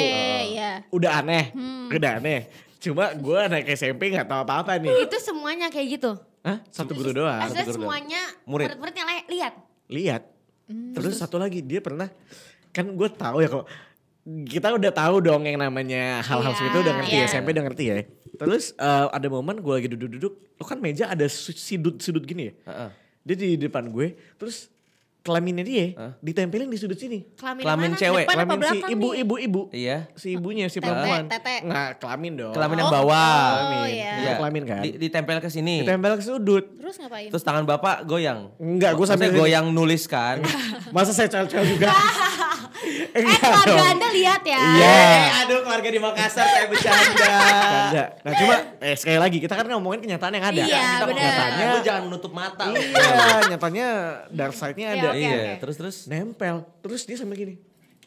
iya. Udah aneh, udah aneh. Cuma gue anak SMP gak tahu apa-apa nih. Itu semuanya kayak gitu. Hah? Satu guru doang. Maksudnya guru doang. semuanya Murid. murid-muridnya li- lihat. lihat. Terus satu lagi dia pernah kan gue tahu ya kalau kita udah tahu dong yang namanya hal-hal Iya, seperti itu udah ngerti iya. ya SMP udah ngerti ya. Terus eh, ada momen gue lagi duduk-duduk, lo kan meja ada su- sudut-sudut gini ya. Heeh. Dia di depan gue, terus kelaminnya dia Hah? ditempelin di sudut sini. Kelamin, Kelamin mana? cewek. Depan apa Kelamin si belakang ibu nih? ibu ibu. Iya. Si ibunya si Tete, perempuan. Nggak kelamin dong. Kelamin yang Oh, bawah. oh, iya. Iya. Kelamin kan. Di, ditempel ke sini. Ditempel ke sudut. Terus ngapain? Terus tangan bapak goyang. Enggak, gue sampai goyang nulis kan. <laughs> Masa saya cel-cel juga? <laughs> Eh keluarga anda lihat ya. Iya. Eh, aduh keluarga di Makassar kayak bercanda. Bercanda. Nah cuma eh sekali lagi kita kan ngomongin kenyataan yang ada. Iya, Kita bener. Nyatanya, Lu jangan menutup mata. iya, nyatanya dark side-nya ada. Oke, iya, oke. terus terus. Nempel. Terus dia sampai gini.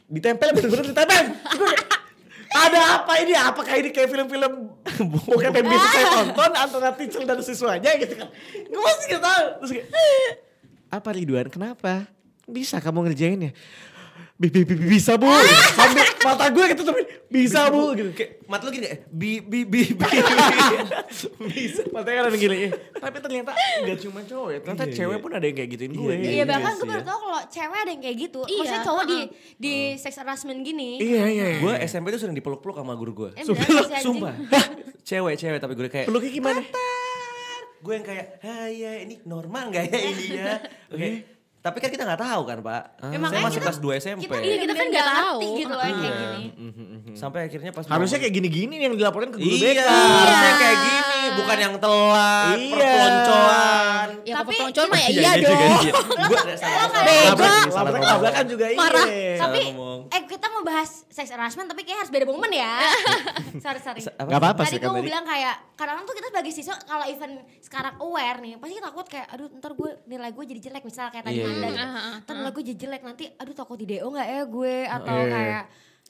Ditempel bener-bener ditempel. <laughs> Ada apa ini? Apakah ini kayak film-film bokep yang bisa saya tonton antara teacher dan siswanya gitu kan. Gue masih gak tahu. Terus kayak, apa Ridwan kenapa? Bisa kamu ngerjainnya? Bi, bi, bi, bi- bisa bu. Sambil mata gue gitu tapi bisa bu gitu. Kayak mat lu gini kayak bi bi bi bi. <laughs> bisa matanya kan gini eh, tapi ternyata nggak cuma cowok ya ternyata Iya, cewek iya. pun ada yang kayak gituin gue Iya bahkan gue baru ya. tau kalau cewek ada yang kayak gitu. Iya, Maksudnya cowok di heeh. di sex harassment gini. iya iya iya. Gue SMP tuh sering dipeluk-peluk sama guru gue. Eh. Sumpah. Cewek-cewek tapi gue kayak peluknya gimana gue yang kayak, hai ya ini normal nggak ya ini ya? <laughs> Oke. Tapi kan kita nggak tahu kan pak. Ya, Saya masih kelas 2 SMP. Kita, Iya, kita kan nggak tahu. gitu loh kayak Iya. gini. Sampai akhirnya pas harusnya kayak gini-gini yang dilaporin ke guru Iya, BK harusnya kayak gini, bukan yang telat, Iya. perpeloncoan. Ya Tapi- tapi peloncoan mah ya Iya, iya <laughs> iya juga, dong. iya. Ngomong. Bego. Salah ngomong. Labrakan juga Marah. iya Tapi ngomong. eh kita mau bahas sex harassment tapi kayak harus beda momen ya. <laughs> sorry sorry. Apa? Nggak apa-apa Tadi sih gue kan mau tadi bilang kayak kadang-kadang tuh kita sebagai siswa kalau even sekarang aware nih pasti takut kayak aduh ntar gue nilai gue jadi jelek misal kayak tadi Iya, Manda iya. Ntar nilai gue jadi jelek nanti aduh takut di DO gak ya gue atau Iya. kayak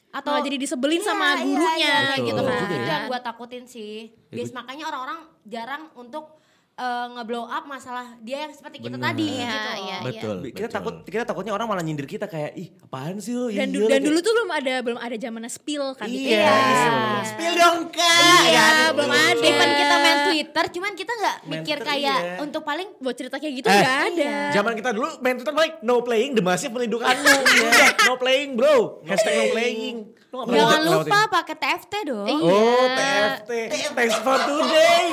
atau Malah jadi disebelin sama Iya, gurunya iya, iya, gitu kan. juga Itu yang gue takutin sih. Ya, Bias makanya orang-orang jarang untuk eh, nge-blow up masalah dia yang seperti kita Bener. tadi Iya, gitu iya. Betul. Kita betul. takut kita takutnya orang malah nyindir kita kayak ih apaan sih lo? Dan, Iya, dan dulu tuh belum ada belum ada zaman spill kan di Iya. Twitter. Spill dong kak. Iya, Kan? belum ada. Even kita main Twitter, cuman kita nggak mikir Twitter, kayak iya. untuk paling Buat cerita kayak gitu Eh, nggak ada. iya. Zaman kita dulu main Twitter baik no playing the massive melindunganmu. Udah, <laughs> no playing bro. Hashtag no playing. Lu jangan lupa pakai TFT dong. Iya. Oh TFT. Thanks for today.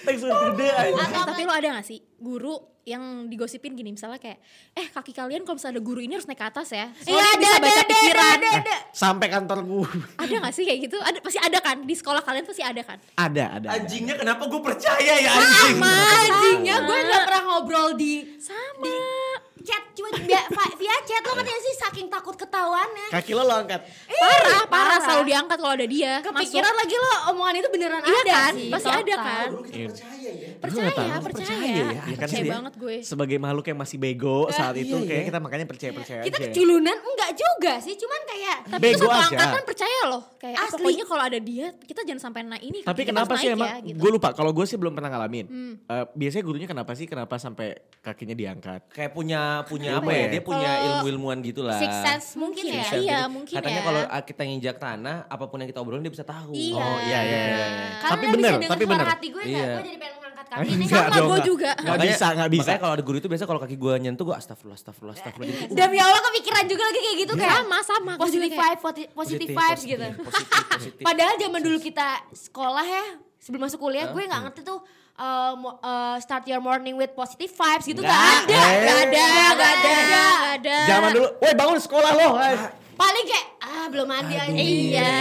Thanks for today. Eh, tapi lo ada gak sih guru yang digosipin gini misalnya kayak eh kaki kalian kalau misalnya ada guru ini harus naik ke atas ya Iya, soalnya ada, bisa ada, baca ada, pikiran ada, ada. Sampai kantor gue. ada gak sih kayak gitu ada pasti ada kan di sekolah kalian pasti ada kan Ada, ada. ada. Anjingnya kenapa gue percaya ya anjing? Anjingnya gue nggak pernah ngobrol di sama chat cuma via, via chat lo kan ya sih saking takut ketahuannya. Kaki lo lo angkat. parah parah parah. selalu diangkat kalau ada dia Kepikiran lagi lo omongan itu beneran Iya ada kan? sih. Pasti ada kan? Iya. Percaya percaya, percaya ya. Ya kan percaya sih, banget gue Sebagai makhluk yang masih bego saat itu iya, kayak iya. kita makanya percaya-percaya Kita aja. keculunan enggak juga sih, cuman kayak tapi Bego itu satu aja. angkatan percaya loh kayak ah, Asli. pokoknya kalau ada dia kita jangan sampai naik ini Tapi kita kenapa sih emang? ya, gitu. Gue lupa. Kalau gue sih belum pernah ngalamin. Hmm. Eh, biasanya gurunya kenapa sih? Kenapa sampai kakinya diangkat? Kayak punya punya Apa apa ya? ya? Dia punya ilmu-ilmuan gitu lah. six sense mungkin ya. ya. Iya, mungkin Katanya ya. kalau ah, kita nginjak tanah, apa pun yang kita obrolin dia bisa tahu. Iya. Oh iya iya. iya. Karena Tapi denger tapi bener. hati gue Iya. gue jadi pengen kaki <laughs> nih. Enggak Sama, dong, gue enggak. juga. Nggak Makanya- bisa, nggak bisa. Makanya kalau ada guru itu biasa kalau kaki gue nyentuh gue astagfirullah, astagfirullah, astagfirullah. Jadi, <laughs> Demi Allah kepikiran juga lagi kayak gitu kayak sama sama positive vibe, positive vibes gitu. Positif, <laughs> positif. Padahal zaman dulu kita sekolah ya, sebelum masuk kuliah gue nggak ngerti tuh uh, mo- uh, start your morning with positive vibes gitu Nggak. nggak ada. Eh. Gak ada, gak ada, gak ada. Zaman dulu, woi bangun sekolah lo. Paling kayak ah belum mandi aja. Iya.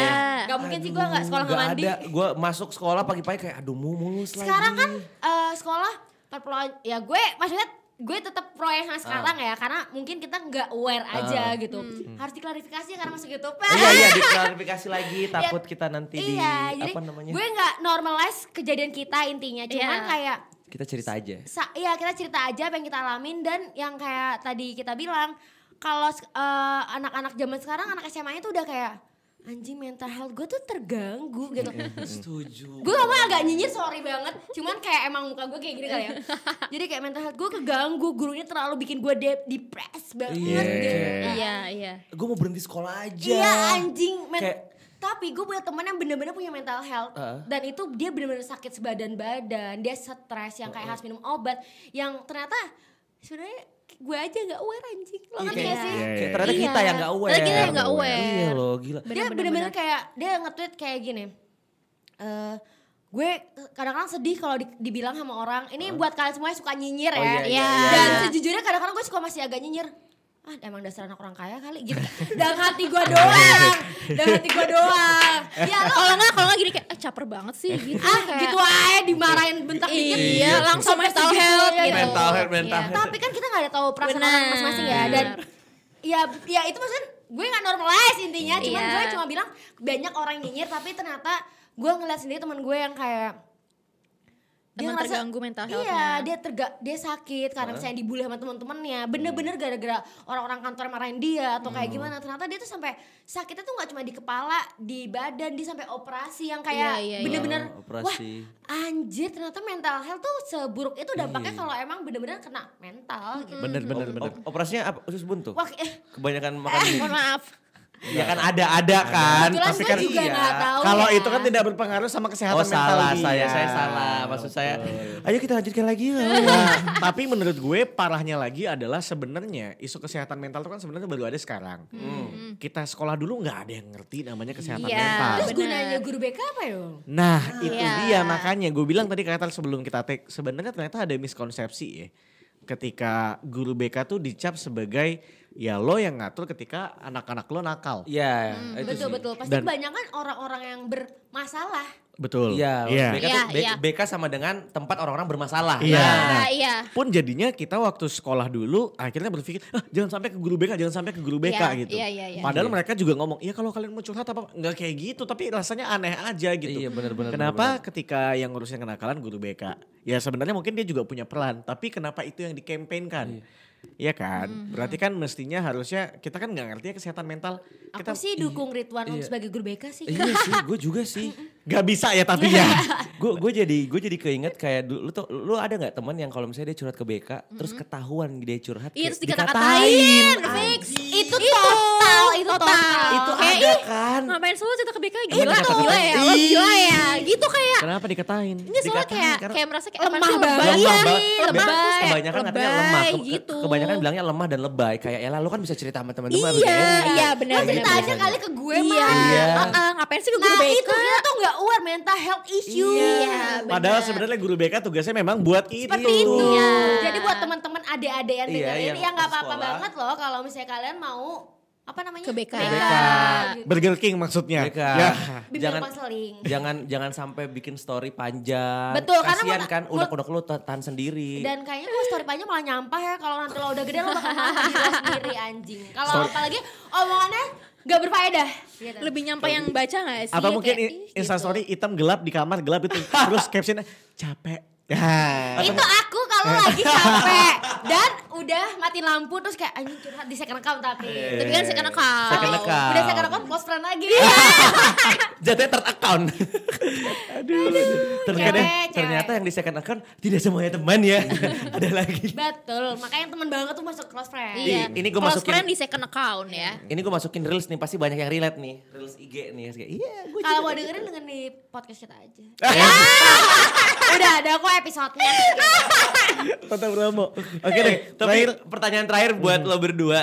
Gak mungkin sih gue nggak sekolah nggak Gak mandi. ada. Gue masuk sekolah pagi-pagi kayak aduh mu mulus lagi. Sekarang kan uh, sekolah perpelon ya gue maksudnya gue tetap pro yang sekarang ya karena mungkin kita nggak aware aja gitu. Harus diklarifikasi ya karena masuk YouTube. Iya iya <laughs> diklarifikasi lagi takut kita nanti di iya, jadi apa namanya? gue nggak normalize kejadian kita intinya, cuman Iya. kayak Kita cerita aja. sa- ya kita cerita aja apa yang kita alamin dan yang kayak tadi kita bilang kalau eh, anak-anak zaman sekarang anak SMA itu udah kayak anjing mental health gue tuh terganggu gitu. Setuju. gue ngomong agak nyinyir sorry banget, cuman kayak emang muka gue kayak gini kali ya. Jadi kayak mental health gue keganggu, gurunya terlalu bikin gue de- depres banget Iya. gitu. Iya, iya. Gue mau berhenti sekolah aja. Iya anjing. Men- Kayak- Tapi gue punya temen yang bener-bener punya mental health Heeh. dan itu dia bener-bener sakit sebadan badan, dia stres yang kayak harus minum obat, yang ternyata sebenarnya gue aja nggak aware anjing, lo Iya, ngerti kayak- gak sih? Iya, Kayak iya. ternyata Iya. kita yang gak aware. Ternyata kita yang nggak aware. Iya loh gila. Dia Bener-bener bener-bener bener. kayak dia nge-tweet kayak gini. eh gue kadang-kadang sedih kalau di- dibilang sama orang ini buat kalian semua yang suka nyinyir Oh, ya. iya, iya, iya, Dan iya. sejujurnya kadang-kadang gue suka masih agak nyinyir. Ah emang dasar anak orang kaya kali gitu. Dan hati gue doang. <laughs> Dan hati gue doang. <laughs> Ya lo Kalau nggak, kalau nggak gini kayak, eh caper banget sih gitu. ah Kayak- gitu aja dimarahin bentak dikit. Iya, langsung Sampai mental segitunya health gitu. gitu. Mental health, mental Iya. health. Tapi kan kita gak ada tahu perasaan orang masing-masing ya dan ya ya itu maksudnya gue nggak normalize intinya cuman Iya. gue cuma bilang banyak orang yang nyinyir tapi ternyata gue ngeliat sendiri teman gue yang kayak Emang terganggu mental iya health-nya. dia terga dia sakit karena misalnya dibully sama teman-temannya bener-bener gara-gara orang-orang kantor marahin dia atau kayak gimana ternyata dia tuh sampai sakitnya tuh nggak cuma di kepala di badan dia sampai operasi yang kayak Iya, iya, iya. bener-bener Oh, wah operasi. anjir ternyata mental health tuh seburuk itu dampaknya Iya. kalau emang bener-bener kena mental gitu Bener bener Op- bener. op- operasinya apa? Usus buntu? Wah, eh, Kebanyakan makan mie. Mohon maaf. Ya kan ada ada kan. kebetulan Pasti kan juga iya. tahu Kalau ya. itu kan tidak berpengaruh sama kesehatan Oh mental salah dia. saya, saya salah. Maksud saya, ayo kita lanjutkan lagi ya. Nah, tapi menurut gue parahnya lagi adalah sebenarnya isu kesehatan mental itu kan sebenarnya baru ada sekarang. Kita sekolah dulu nggak ada yang ngerti namanya kesehatan Iya. mental. Terus gunanya guru BK apa ya? Nah itu Iya. dia makanya gue bilang tadi kata sebelum kita take sebenarnya ternyata ada miskonsepsi ya. Ketika guru BK tuh dicap sebagai ya lo yang ngatur ketika anak-anak lo nakal. Iya, itu Betul sih. betul. Pasti Dan- kebanyakan orang-orang yang bermasalah. Betul. Iya, Iya. BK, tuh, Iya, B- iya. BK sama dengan tempat orang-orang bermasalah. Iya. Nah, Nah, iya. Pun jadinya kita waktu sekolah dulu akhirnya berpikir ah, jangan sampai ke guru BK, jangan sampai ke guru BK Iya, gitu. iya, iya, iya. Padahal Iya. mereka juga ngomong, "Iya kalau kalian mau curhat apa nggak kayak gitu, tapi rasanya aneh aja gitu." Iya, benar-benar, Kenapa benar-benar. ketika yang ngurusnya kenakalan guru BK? Ya sebenarnya mungkin dia juga punya peran, tapi kenapa itu yang dikampanyekan? Iya. Iya kan? Berarti kan mestinya harusnya kita kan nggak ngerti ya kesehatan mental. Kita Aku sih dukung Ridwan Iya. sebagai guru BK sih. Iya sih, gue juga sih. <laughs> nggak bisa ya tapi ya. <laughs> Gue gue jadi gue jadi keinget kayak dulu lu tuh lu ada nggak teman yang kalau misalnya dia curhat ke BK terus ketahuan dia curhat Iya terus dikata-katain, fix. Itu total, itu total. Itu Kayak, ada ih, kan. Ngapain selalu cerita ke BK Emang gila, dikata-katain? gila ya, lo gila ya. Gitu kayak Kenapa dikatain? ini soalnya Dikatain kayak karena- kayak merasa kayak Lemah banget. lebay, lemah banget. lebay, Lebay. lebay, Kebanyakan katanya lemah. lebay, Ke- ke- gitu. Kebanyakan bilangnya lemah dan lebay. Kayak ya lu kan bisa cerita sama teman-teman. Iya, iya benar Lo cerita aja kali ke gue Iya. mah. Iya. Ngapain sih ke guru Nah BK? itu dia tuh gak aware mental health issue. Iya, Padahal benar. sebenarnya guru BK tugasnya memang buat itu. Seperti itu. Iya. Jadi buat teman-teman adik-adik yang Iya, dengerin yang ya nggak apa-apa banget loh kalau misalnya kalian mau apa namanya Ke BK. BK. gitu. Burger King maksudnya. BK. Ya. Bibir Jangan jangan jangan sampai bikin story panjang. Betul, karena Kasian mau- kan udah udah lu ta- tahan sendiri. Dan kayaknya kalau story panjang malah nyampah ya kalau nanti lo udah gede lo bakal lo sendiri anjing. Kalau apalagi omongannya gak berfaedah. Gitu. Lebih nyampe yang baca gak sih? Atau mungkin Kayak, ih, instastory hitam gelap di kamar gelap itu. <laughs> Terus captionnya capek. Ya. itu aku kalau lagi capek dan udah mati lampu terus kayak anjing curhat di second account tapi. gitu. Tapi kan second account. Second Tapi account. Udah second account close friend lagi. <laughs> Jatuhnya third account. Aduh. ternyata, Cewek, cewek. ternyata yang di second account tidak semuanya teman ya. <laughs> Ada lagi. Betul, makanya teman banget tuh masuk close friend. Iya. Ini Close masukin- friend di second account ya. Ini gue masukin reels nih pasti banyak yang relate nih. Reels IG nih. Kayak, Iya, gue Kalau mau dengerin dengerin di podcast kita aja. <laughs> Udah ada kok episodenya. Tata Bromo. Oke deh. <laughs> Tapi Terakhir. pertanyaan terakhir buat lo berdua.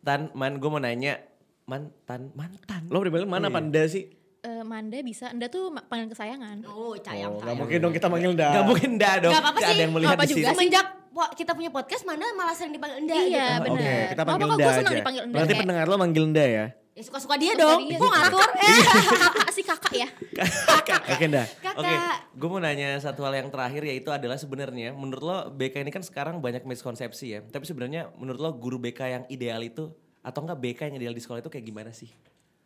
Tan, Man, gue mau nanya. Mantan, mantan. Lo dibilang mana Panda sih? Eh, Manda bisa, Anda tuh ma- panggil kesayangan. Oh, sayang Oh, gak mungkin dong kita manggil dah. Gak mungkin dah dong. Gak apa-apa sih. ada yang melihat Apa di juga sini. sih? Semenjak kita punya podcast mana malah sering dipanggil Enda Iya, gitu. bener. Oke, kita Apa-apa panggil kok Enda gue senang dipanggil Enda Berarti pendengar lo manggil Enda ya? Ya suka-suka dia Suka dong. dia Gue sih. ngatur. kakak <laughs> sih kakak ya. Oke Nda. Kakak. Oke, gue mau nanya satu hal yang terakhir yaitu adalah sebenarnya menurut lo BK ini kan sekarang banyak miskonsepsi ya. Tapi sebenarnya menurut lo guru BK yang ideal itu atau enggak BK yang ideal di sekolah itu kayak gimana sih?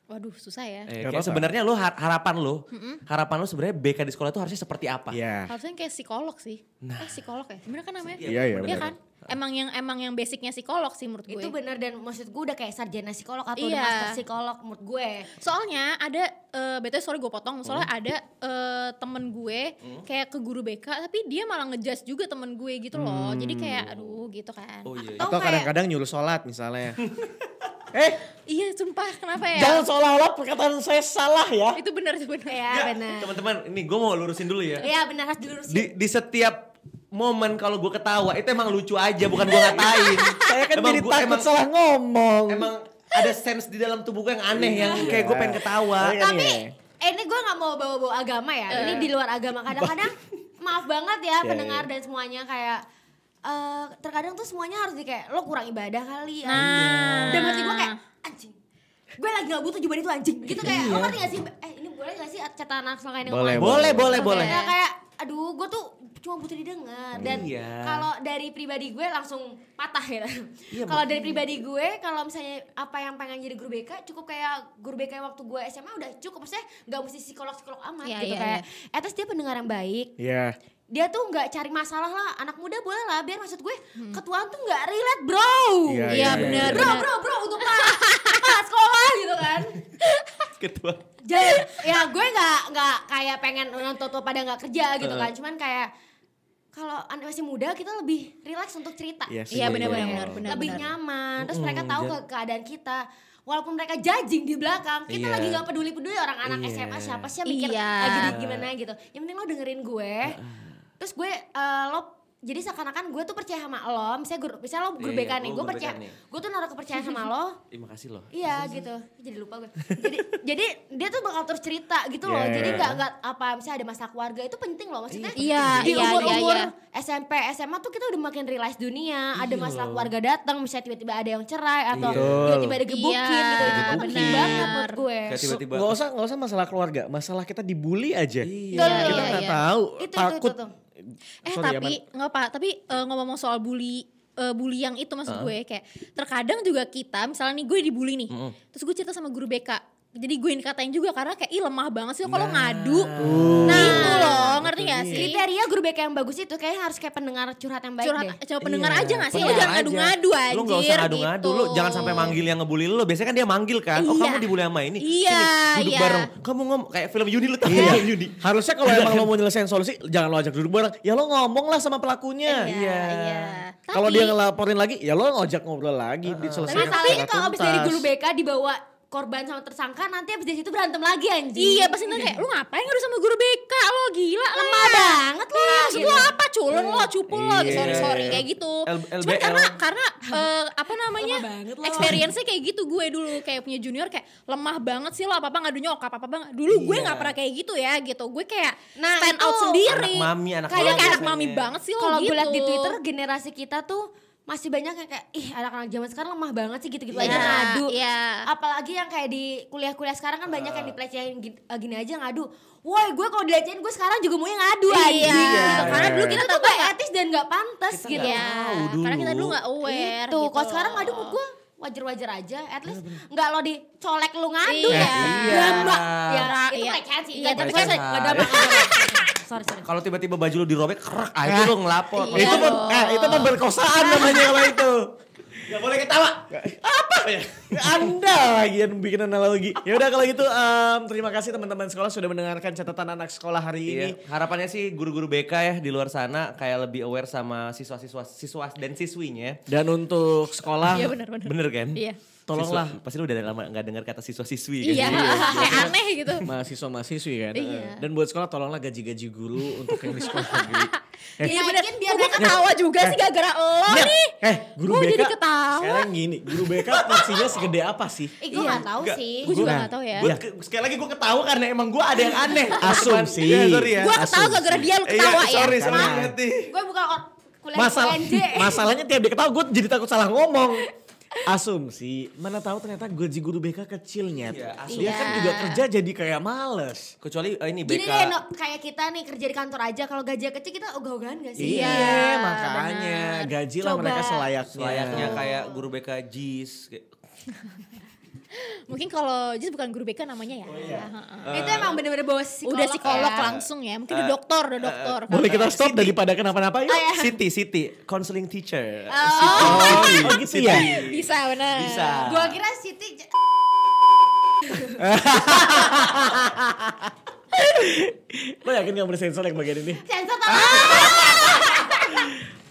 Waduh susah ya. Eh, kayak sebenarnya lo har- harapan lo, harapan lo sebenarnya BK di sekolah itu harusnya seperti apa? Iya. Harusnya kayak psikolog sih. Eh psikolog ya? Bener kan namanya? Iya, iya, Iya bener. kan? Emang yang emang yang basicnya psikolog sih menurut gue. Itu bener dan maksud gue udah kayak sarjana psikolog atau Iya. master psikolog menurut gue. Soalnya ada eh BTW sorry gue potong, soalnya ada eh, temen gue kayak ke guru BK tapi dia malah ngejudge juga temen gue gitu loh. Jadi kayak aduh gitu kan. Oh iya. Atau Atau kayak- kadang-kadang nyuruh sholat misalnya. <laughs> eh, Iya sumpah kenapa ya? jangan seolah-olah perkataan saya salah ya. Itu benar itu benar. Ya, Ya, benar. teman-teman, ini gue mau lurusin dulu ya. Iya benar harus dilurusin. Di, di setiap momen kalau gue ketawa itu emang lucu aja, bukan gue ngatain. <laughs> Saya kan Emang jadi gua- takut emang, salah ngomong. emang ada sense di dalam tubuh gue yang aneh yang kayak gue pengen ketawa. Iya. Tapi Iya. eh, ini gue nggak mau bawa-bawa agama ya. Ini di luar agama. Kadang-kadang maaf banget ya Iya, pendengar iya. dan semuanya kayak eh terkadang tuh semuanya harus di kayak lo kurang ibadah kali. Nah. Dan berarti gue kayak anjing. Gue lagi gak butuh jubahan itu anjing. Gitu kayak lo ngerti gak sih? Eh ini boleh gak sih catatan anak sekolah ini Boleh, ngomong? Boleh, boleh, Oke. boleh. Ya kayak aduh gue tuh cuma butuh didengar. Dan Iya. kalau dari pribadi gue langsung patah ya. Iya, kalau dari pribadi gue kalau misalnya apa yang pengen jadi guru BK cukup kayak guru BK waktu gue SMA udah cukup. Maksudnya nggak mesti psikolog psikolog amat Iya, gitu iya, kayak etes dia pendengar yang baik. Iya. dia tuh nggak cari masalah lah. Anak muda boleh lah biar maksud gue ketuaan tuh nggak relate bro. Iya, Iya benar bro benar. bro bro untuk pak pak sekolah gitu kan. <laughs> Ketua. jadi ya gue nggak nggak kayak pengen nonton tuh pada nggak kerja gitu kan. Cuman kayak kalau anak masih muda kita lebih relax untuk cerita Iya sih. Iya betul. benar benar benar benar. lebih benar. nyaman terus mereka tahu ke keadaan kita walaupun mereka judging di belakang kita Iya. lagi nggak peduli peduli orang anak Iya. SMA siapa sih yang mikir Iya. lagi gimana gitu yang penting lo dengerin gue terus gue eh, lo jadi seakan-akan gue tuh percaya sama lo misalnya guru misalnya lo guru Iya, BK nih lo gue percaya nih. gue tuh naruh kepercayaan sama lo <laughs> Terima kasih loh. Iya gitu, jadi lupa gue. Jadi <laughs> jadi dia tuh bakal terus cerita gitu loh. Yeah. Jadi nggak nggak apa misalnya ada masalah keluarga itu penting loh maksudnya. Iya, di iya, umur iya, umur iya. SMP SMA tuh kita udah makin realize dunia. ada Iya masalah loh. keluarga datang, misalnya tiba-tiba ada yang cerai atau Iya. tiba-tiba ada gebukin Iya, gitu. Itu penting banget menurut gue. Tiba-tiba. Nggak usah nggak usah masalah keluarga, masalah kita dibully aja. Iya. Kita iya, nggak iya. tahu, Itu, itu, takut. Eh Sorry, tapi nggak apa, tapi eh, ngomong soal bully eh, bully yang itu maksud gue kayak terkadang juga kita misalnya nih gue dibully nih, terus gue cerita sama guru BK, jadi gue yang dikatain juga karena kayak ih lemah banget sih kalau Nah. ngadu, nah itu loh ngerti gak sih? Kriteria guru BK yang bagus itu kayak harus kayak pendengar curhat yang baik Curhat, deh. coba pendengar Iya, aja gak sih? Lo jangan aja. ngadu-ngadu anjir Lu gak usah ngadu-ngadu, gitu. lu jangan sampai manggil yang ngebully lu. Biasanya kan dia manggil kan, oh Iya. kamu dibully sama ini. Iya, Sini, duduk iya. bareng. Kamu ngomong kayak film Yuni lu tau Iya. Yuni. Harusnya kalau emang lo mau nyelesain solusi, jangan lo ajak duduk bareng. Ya lo ngomong lah sama pelakunya. Iya, iya. Kalau Tapi- dia ngelaporin lagi, ya lo ngajak ngobrol lagi, Tapi masalahnya secara kalau abis dari guru BK dibawa korban sama tersangka nanti abis dari situ berantem lagi anjing. Iya pasti nanti kayak lu ngapain ngadu sama guru BK lo? Gila Lemah banget lo. Iya, maksud lo apa? Culun lo cupul lo. Iya. sorry sorry kayak gitu. L- Cuman karena karena eh, apa namanya? Lemah banget lo. experience-nya kayak gitu gue dulu kayak punya junior kayak lemah banget sih lo apa apa ngadu nyokap apa apa dulu gue Iya. nggak pernah kayak gitu ya gitu. Gue kayak Nah, stand out sendiri. Anak mami, anak kayak mami kayak anak mami banget sih lo Kalau gitu gue liat di Twitter generasi kita tuh masih banyak yang kayak ih anak-anak zaman sekarang lemah banget sih gitu-gitu aja Iya, ngadu. iya. Apalagi yang kayak di kuliah-kuliah sekarang kan banyak yang dipelecehin gini, eh, gini aja ngadu. Woi, gue kalau dilecehin gue sekarang juga maunya ngadu Iya, anjing. gitu. karena dulu kita Itu tuh gak etis dan gak pantas Kita gitu. ya tahu dulu. karena kita dulu nggak aware Gitu. gitu Kalau sekarang ngadu menurut gue wajar-wajar aja. At least nggak lo dicolek lu ngadu Iya. ya. Iya. Ya, Iya. itu pelecehan sih. Iya, Tapi pelecehan. sorry, nggak nggak drama. <laughs> Sorry, sorry. Kalau tiba-tiba baju lu dirobek, kerak, ah itu lu ngelapor. Iya. itu pun, eh, itu pemerkosaan namanya kalau itu. <laughs> Gak boleh ketawa. Apa ya? Anda lagi yang bikin analogi. Ya udah kalau gitu em, terima kasih teman-teman sekolah sudah mendengarkan catatan anak sekolah hari ini. Iya, harapannya sih guru-guru BK ya di luar sana kayak lebih aware sama siswa-siswa siswa dan siswinya. Dan untuk sekolah iya benar benar Bener kan? iya Tolonglah. Siswa- pasti lu udah lama gak dengar kata siswa-siswi iya kan? kayak aneh gitu mahasiswa mahasiswi kan. Iya. Dan buat sekolah tolonglah gaji-gaji guru untuk yang di sekolah negeri. Eh, Iya bener, biar gue ketawa juga sih gara-gara lo Iya. nih Eh, guru Gua BK. jadi ketawa. Sekarang gini, guru BK porsinya segede apa sih? Eh, gue Iya. gak tahu Nggak. sih. Gue juga Nah, gak tahu ya Gua ke- sekali lagi gue ketawa karena emang gue ada yang aneh. <laughs> Asumsi. Ya, sorry ya. Gue ketawa gara-gara dia lu Eh, ketawa iya, ya sorry, sorry Karena- banget nih. Gue bukan kuliah Masalah, PNJ. masalahnya tiap dia ketawa gue jadi takut salah ngomong. <laughs> Asumsi, mana tahu ternyata gaji guru BK kecilnya. Iya, Dia kan asumsi. juga kerja jadi kayak males. Kecuali eh, ini Gini BK. deh, no, kayak kita nih kerja di kantor aja, kalau gaji kecil kita ogah-ogahan gak sih? Iya, makanya benar. gajilah Coba. mereka selayaknya. Layaknya kayak guru BK JIS. <laughs> Mungkin kalau Jis bukan guru BK namanya ya Heeh. Itu emang bener-bener bawa psikolog Udah psikolog ya. langsung ya Mungkin udah dokter, udah dokter Boleh kita stop daripada kenapa-napa yuk? Siti, Siti, counseling teacher. Oh, oh gitu ya? Bisa benar Bisa. Gua kira Siti j- <laughs> Lo yakin gak bersensor yang bagian ini? sensor tangan.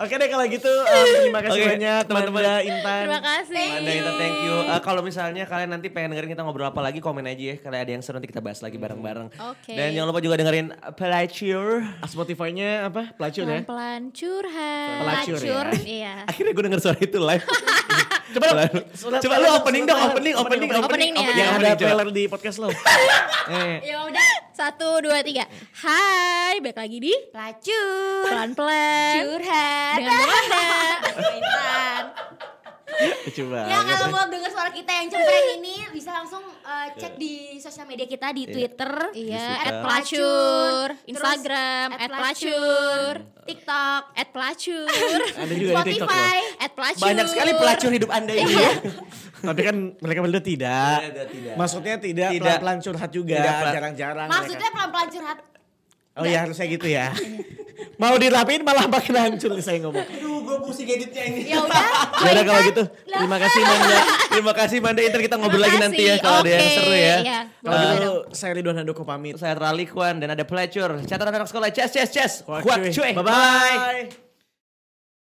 Oke deh kalau gitu em, terima kasih Oke, banyak teman-teman. Manda, Intan. Terima kasih Anda Intan, thank you. Eh, kalau misalnya kalian nanti pengen dengerin kita ngobrol apa lagi, komen aja ya. Kalau ada yang seru nanti kita bahas lagi bareng-bareng. Oke. Dan jangan lupa juga dengerin Pelacur. Ah, Spotify-nya apa? Pelacur ya? Curhat Pelacur ya? <laughs> Iya Akhirnya gue denger suara itu live. <laughs> Coba Coba, surat- coba lu opening dong, opening, opening, opening. Opening nih ya. Yang Yang ada opening, coba. trailer di podcast lo. <laughs> Eh, Ya udah, Satu, dua, tiga Hai, balik lagi di pelacur. Pelan-pelan Curhat. Dengan <laughs> Intan. Coba. Ya kalau mau denger suara kita yang cempreng ini bisa langsung uh, cek di sosial media kita di Twitter, Iya, at pelacur Instagram, at pelacur TikTok, At pelacur. <laughs> Spotify. At pelacur banyak sekali pelacur hidup Anda ini ya. <laughs> Tapi kan mereka berdua tidak. Tidak, tidak. Maksudnya tidak, Tidak. pelan-pelan curhat juga. Jarang-jarang. Maksudnya pelan-pelan curhat. Oh iya harusnya gitu ya. Mau dirapiin malah makin hancur nih saya ngomong. Aduh, gue pusing editnya ini. Ya udah. Ya udah kalau gitu. Terima kasih Manda. Terima kasih Manda, ntar kita ngobrol lagi nanti ya kalau ada yang seru ya. iya. Kalau Boleh gitu saya Ridwan Handoko pamit. Saya Rally Kwan dan ada pelacur. Catatan anak sekolah, ces ces ces. Kuat Kuat cuy. cuy. Bye-bye.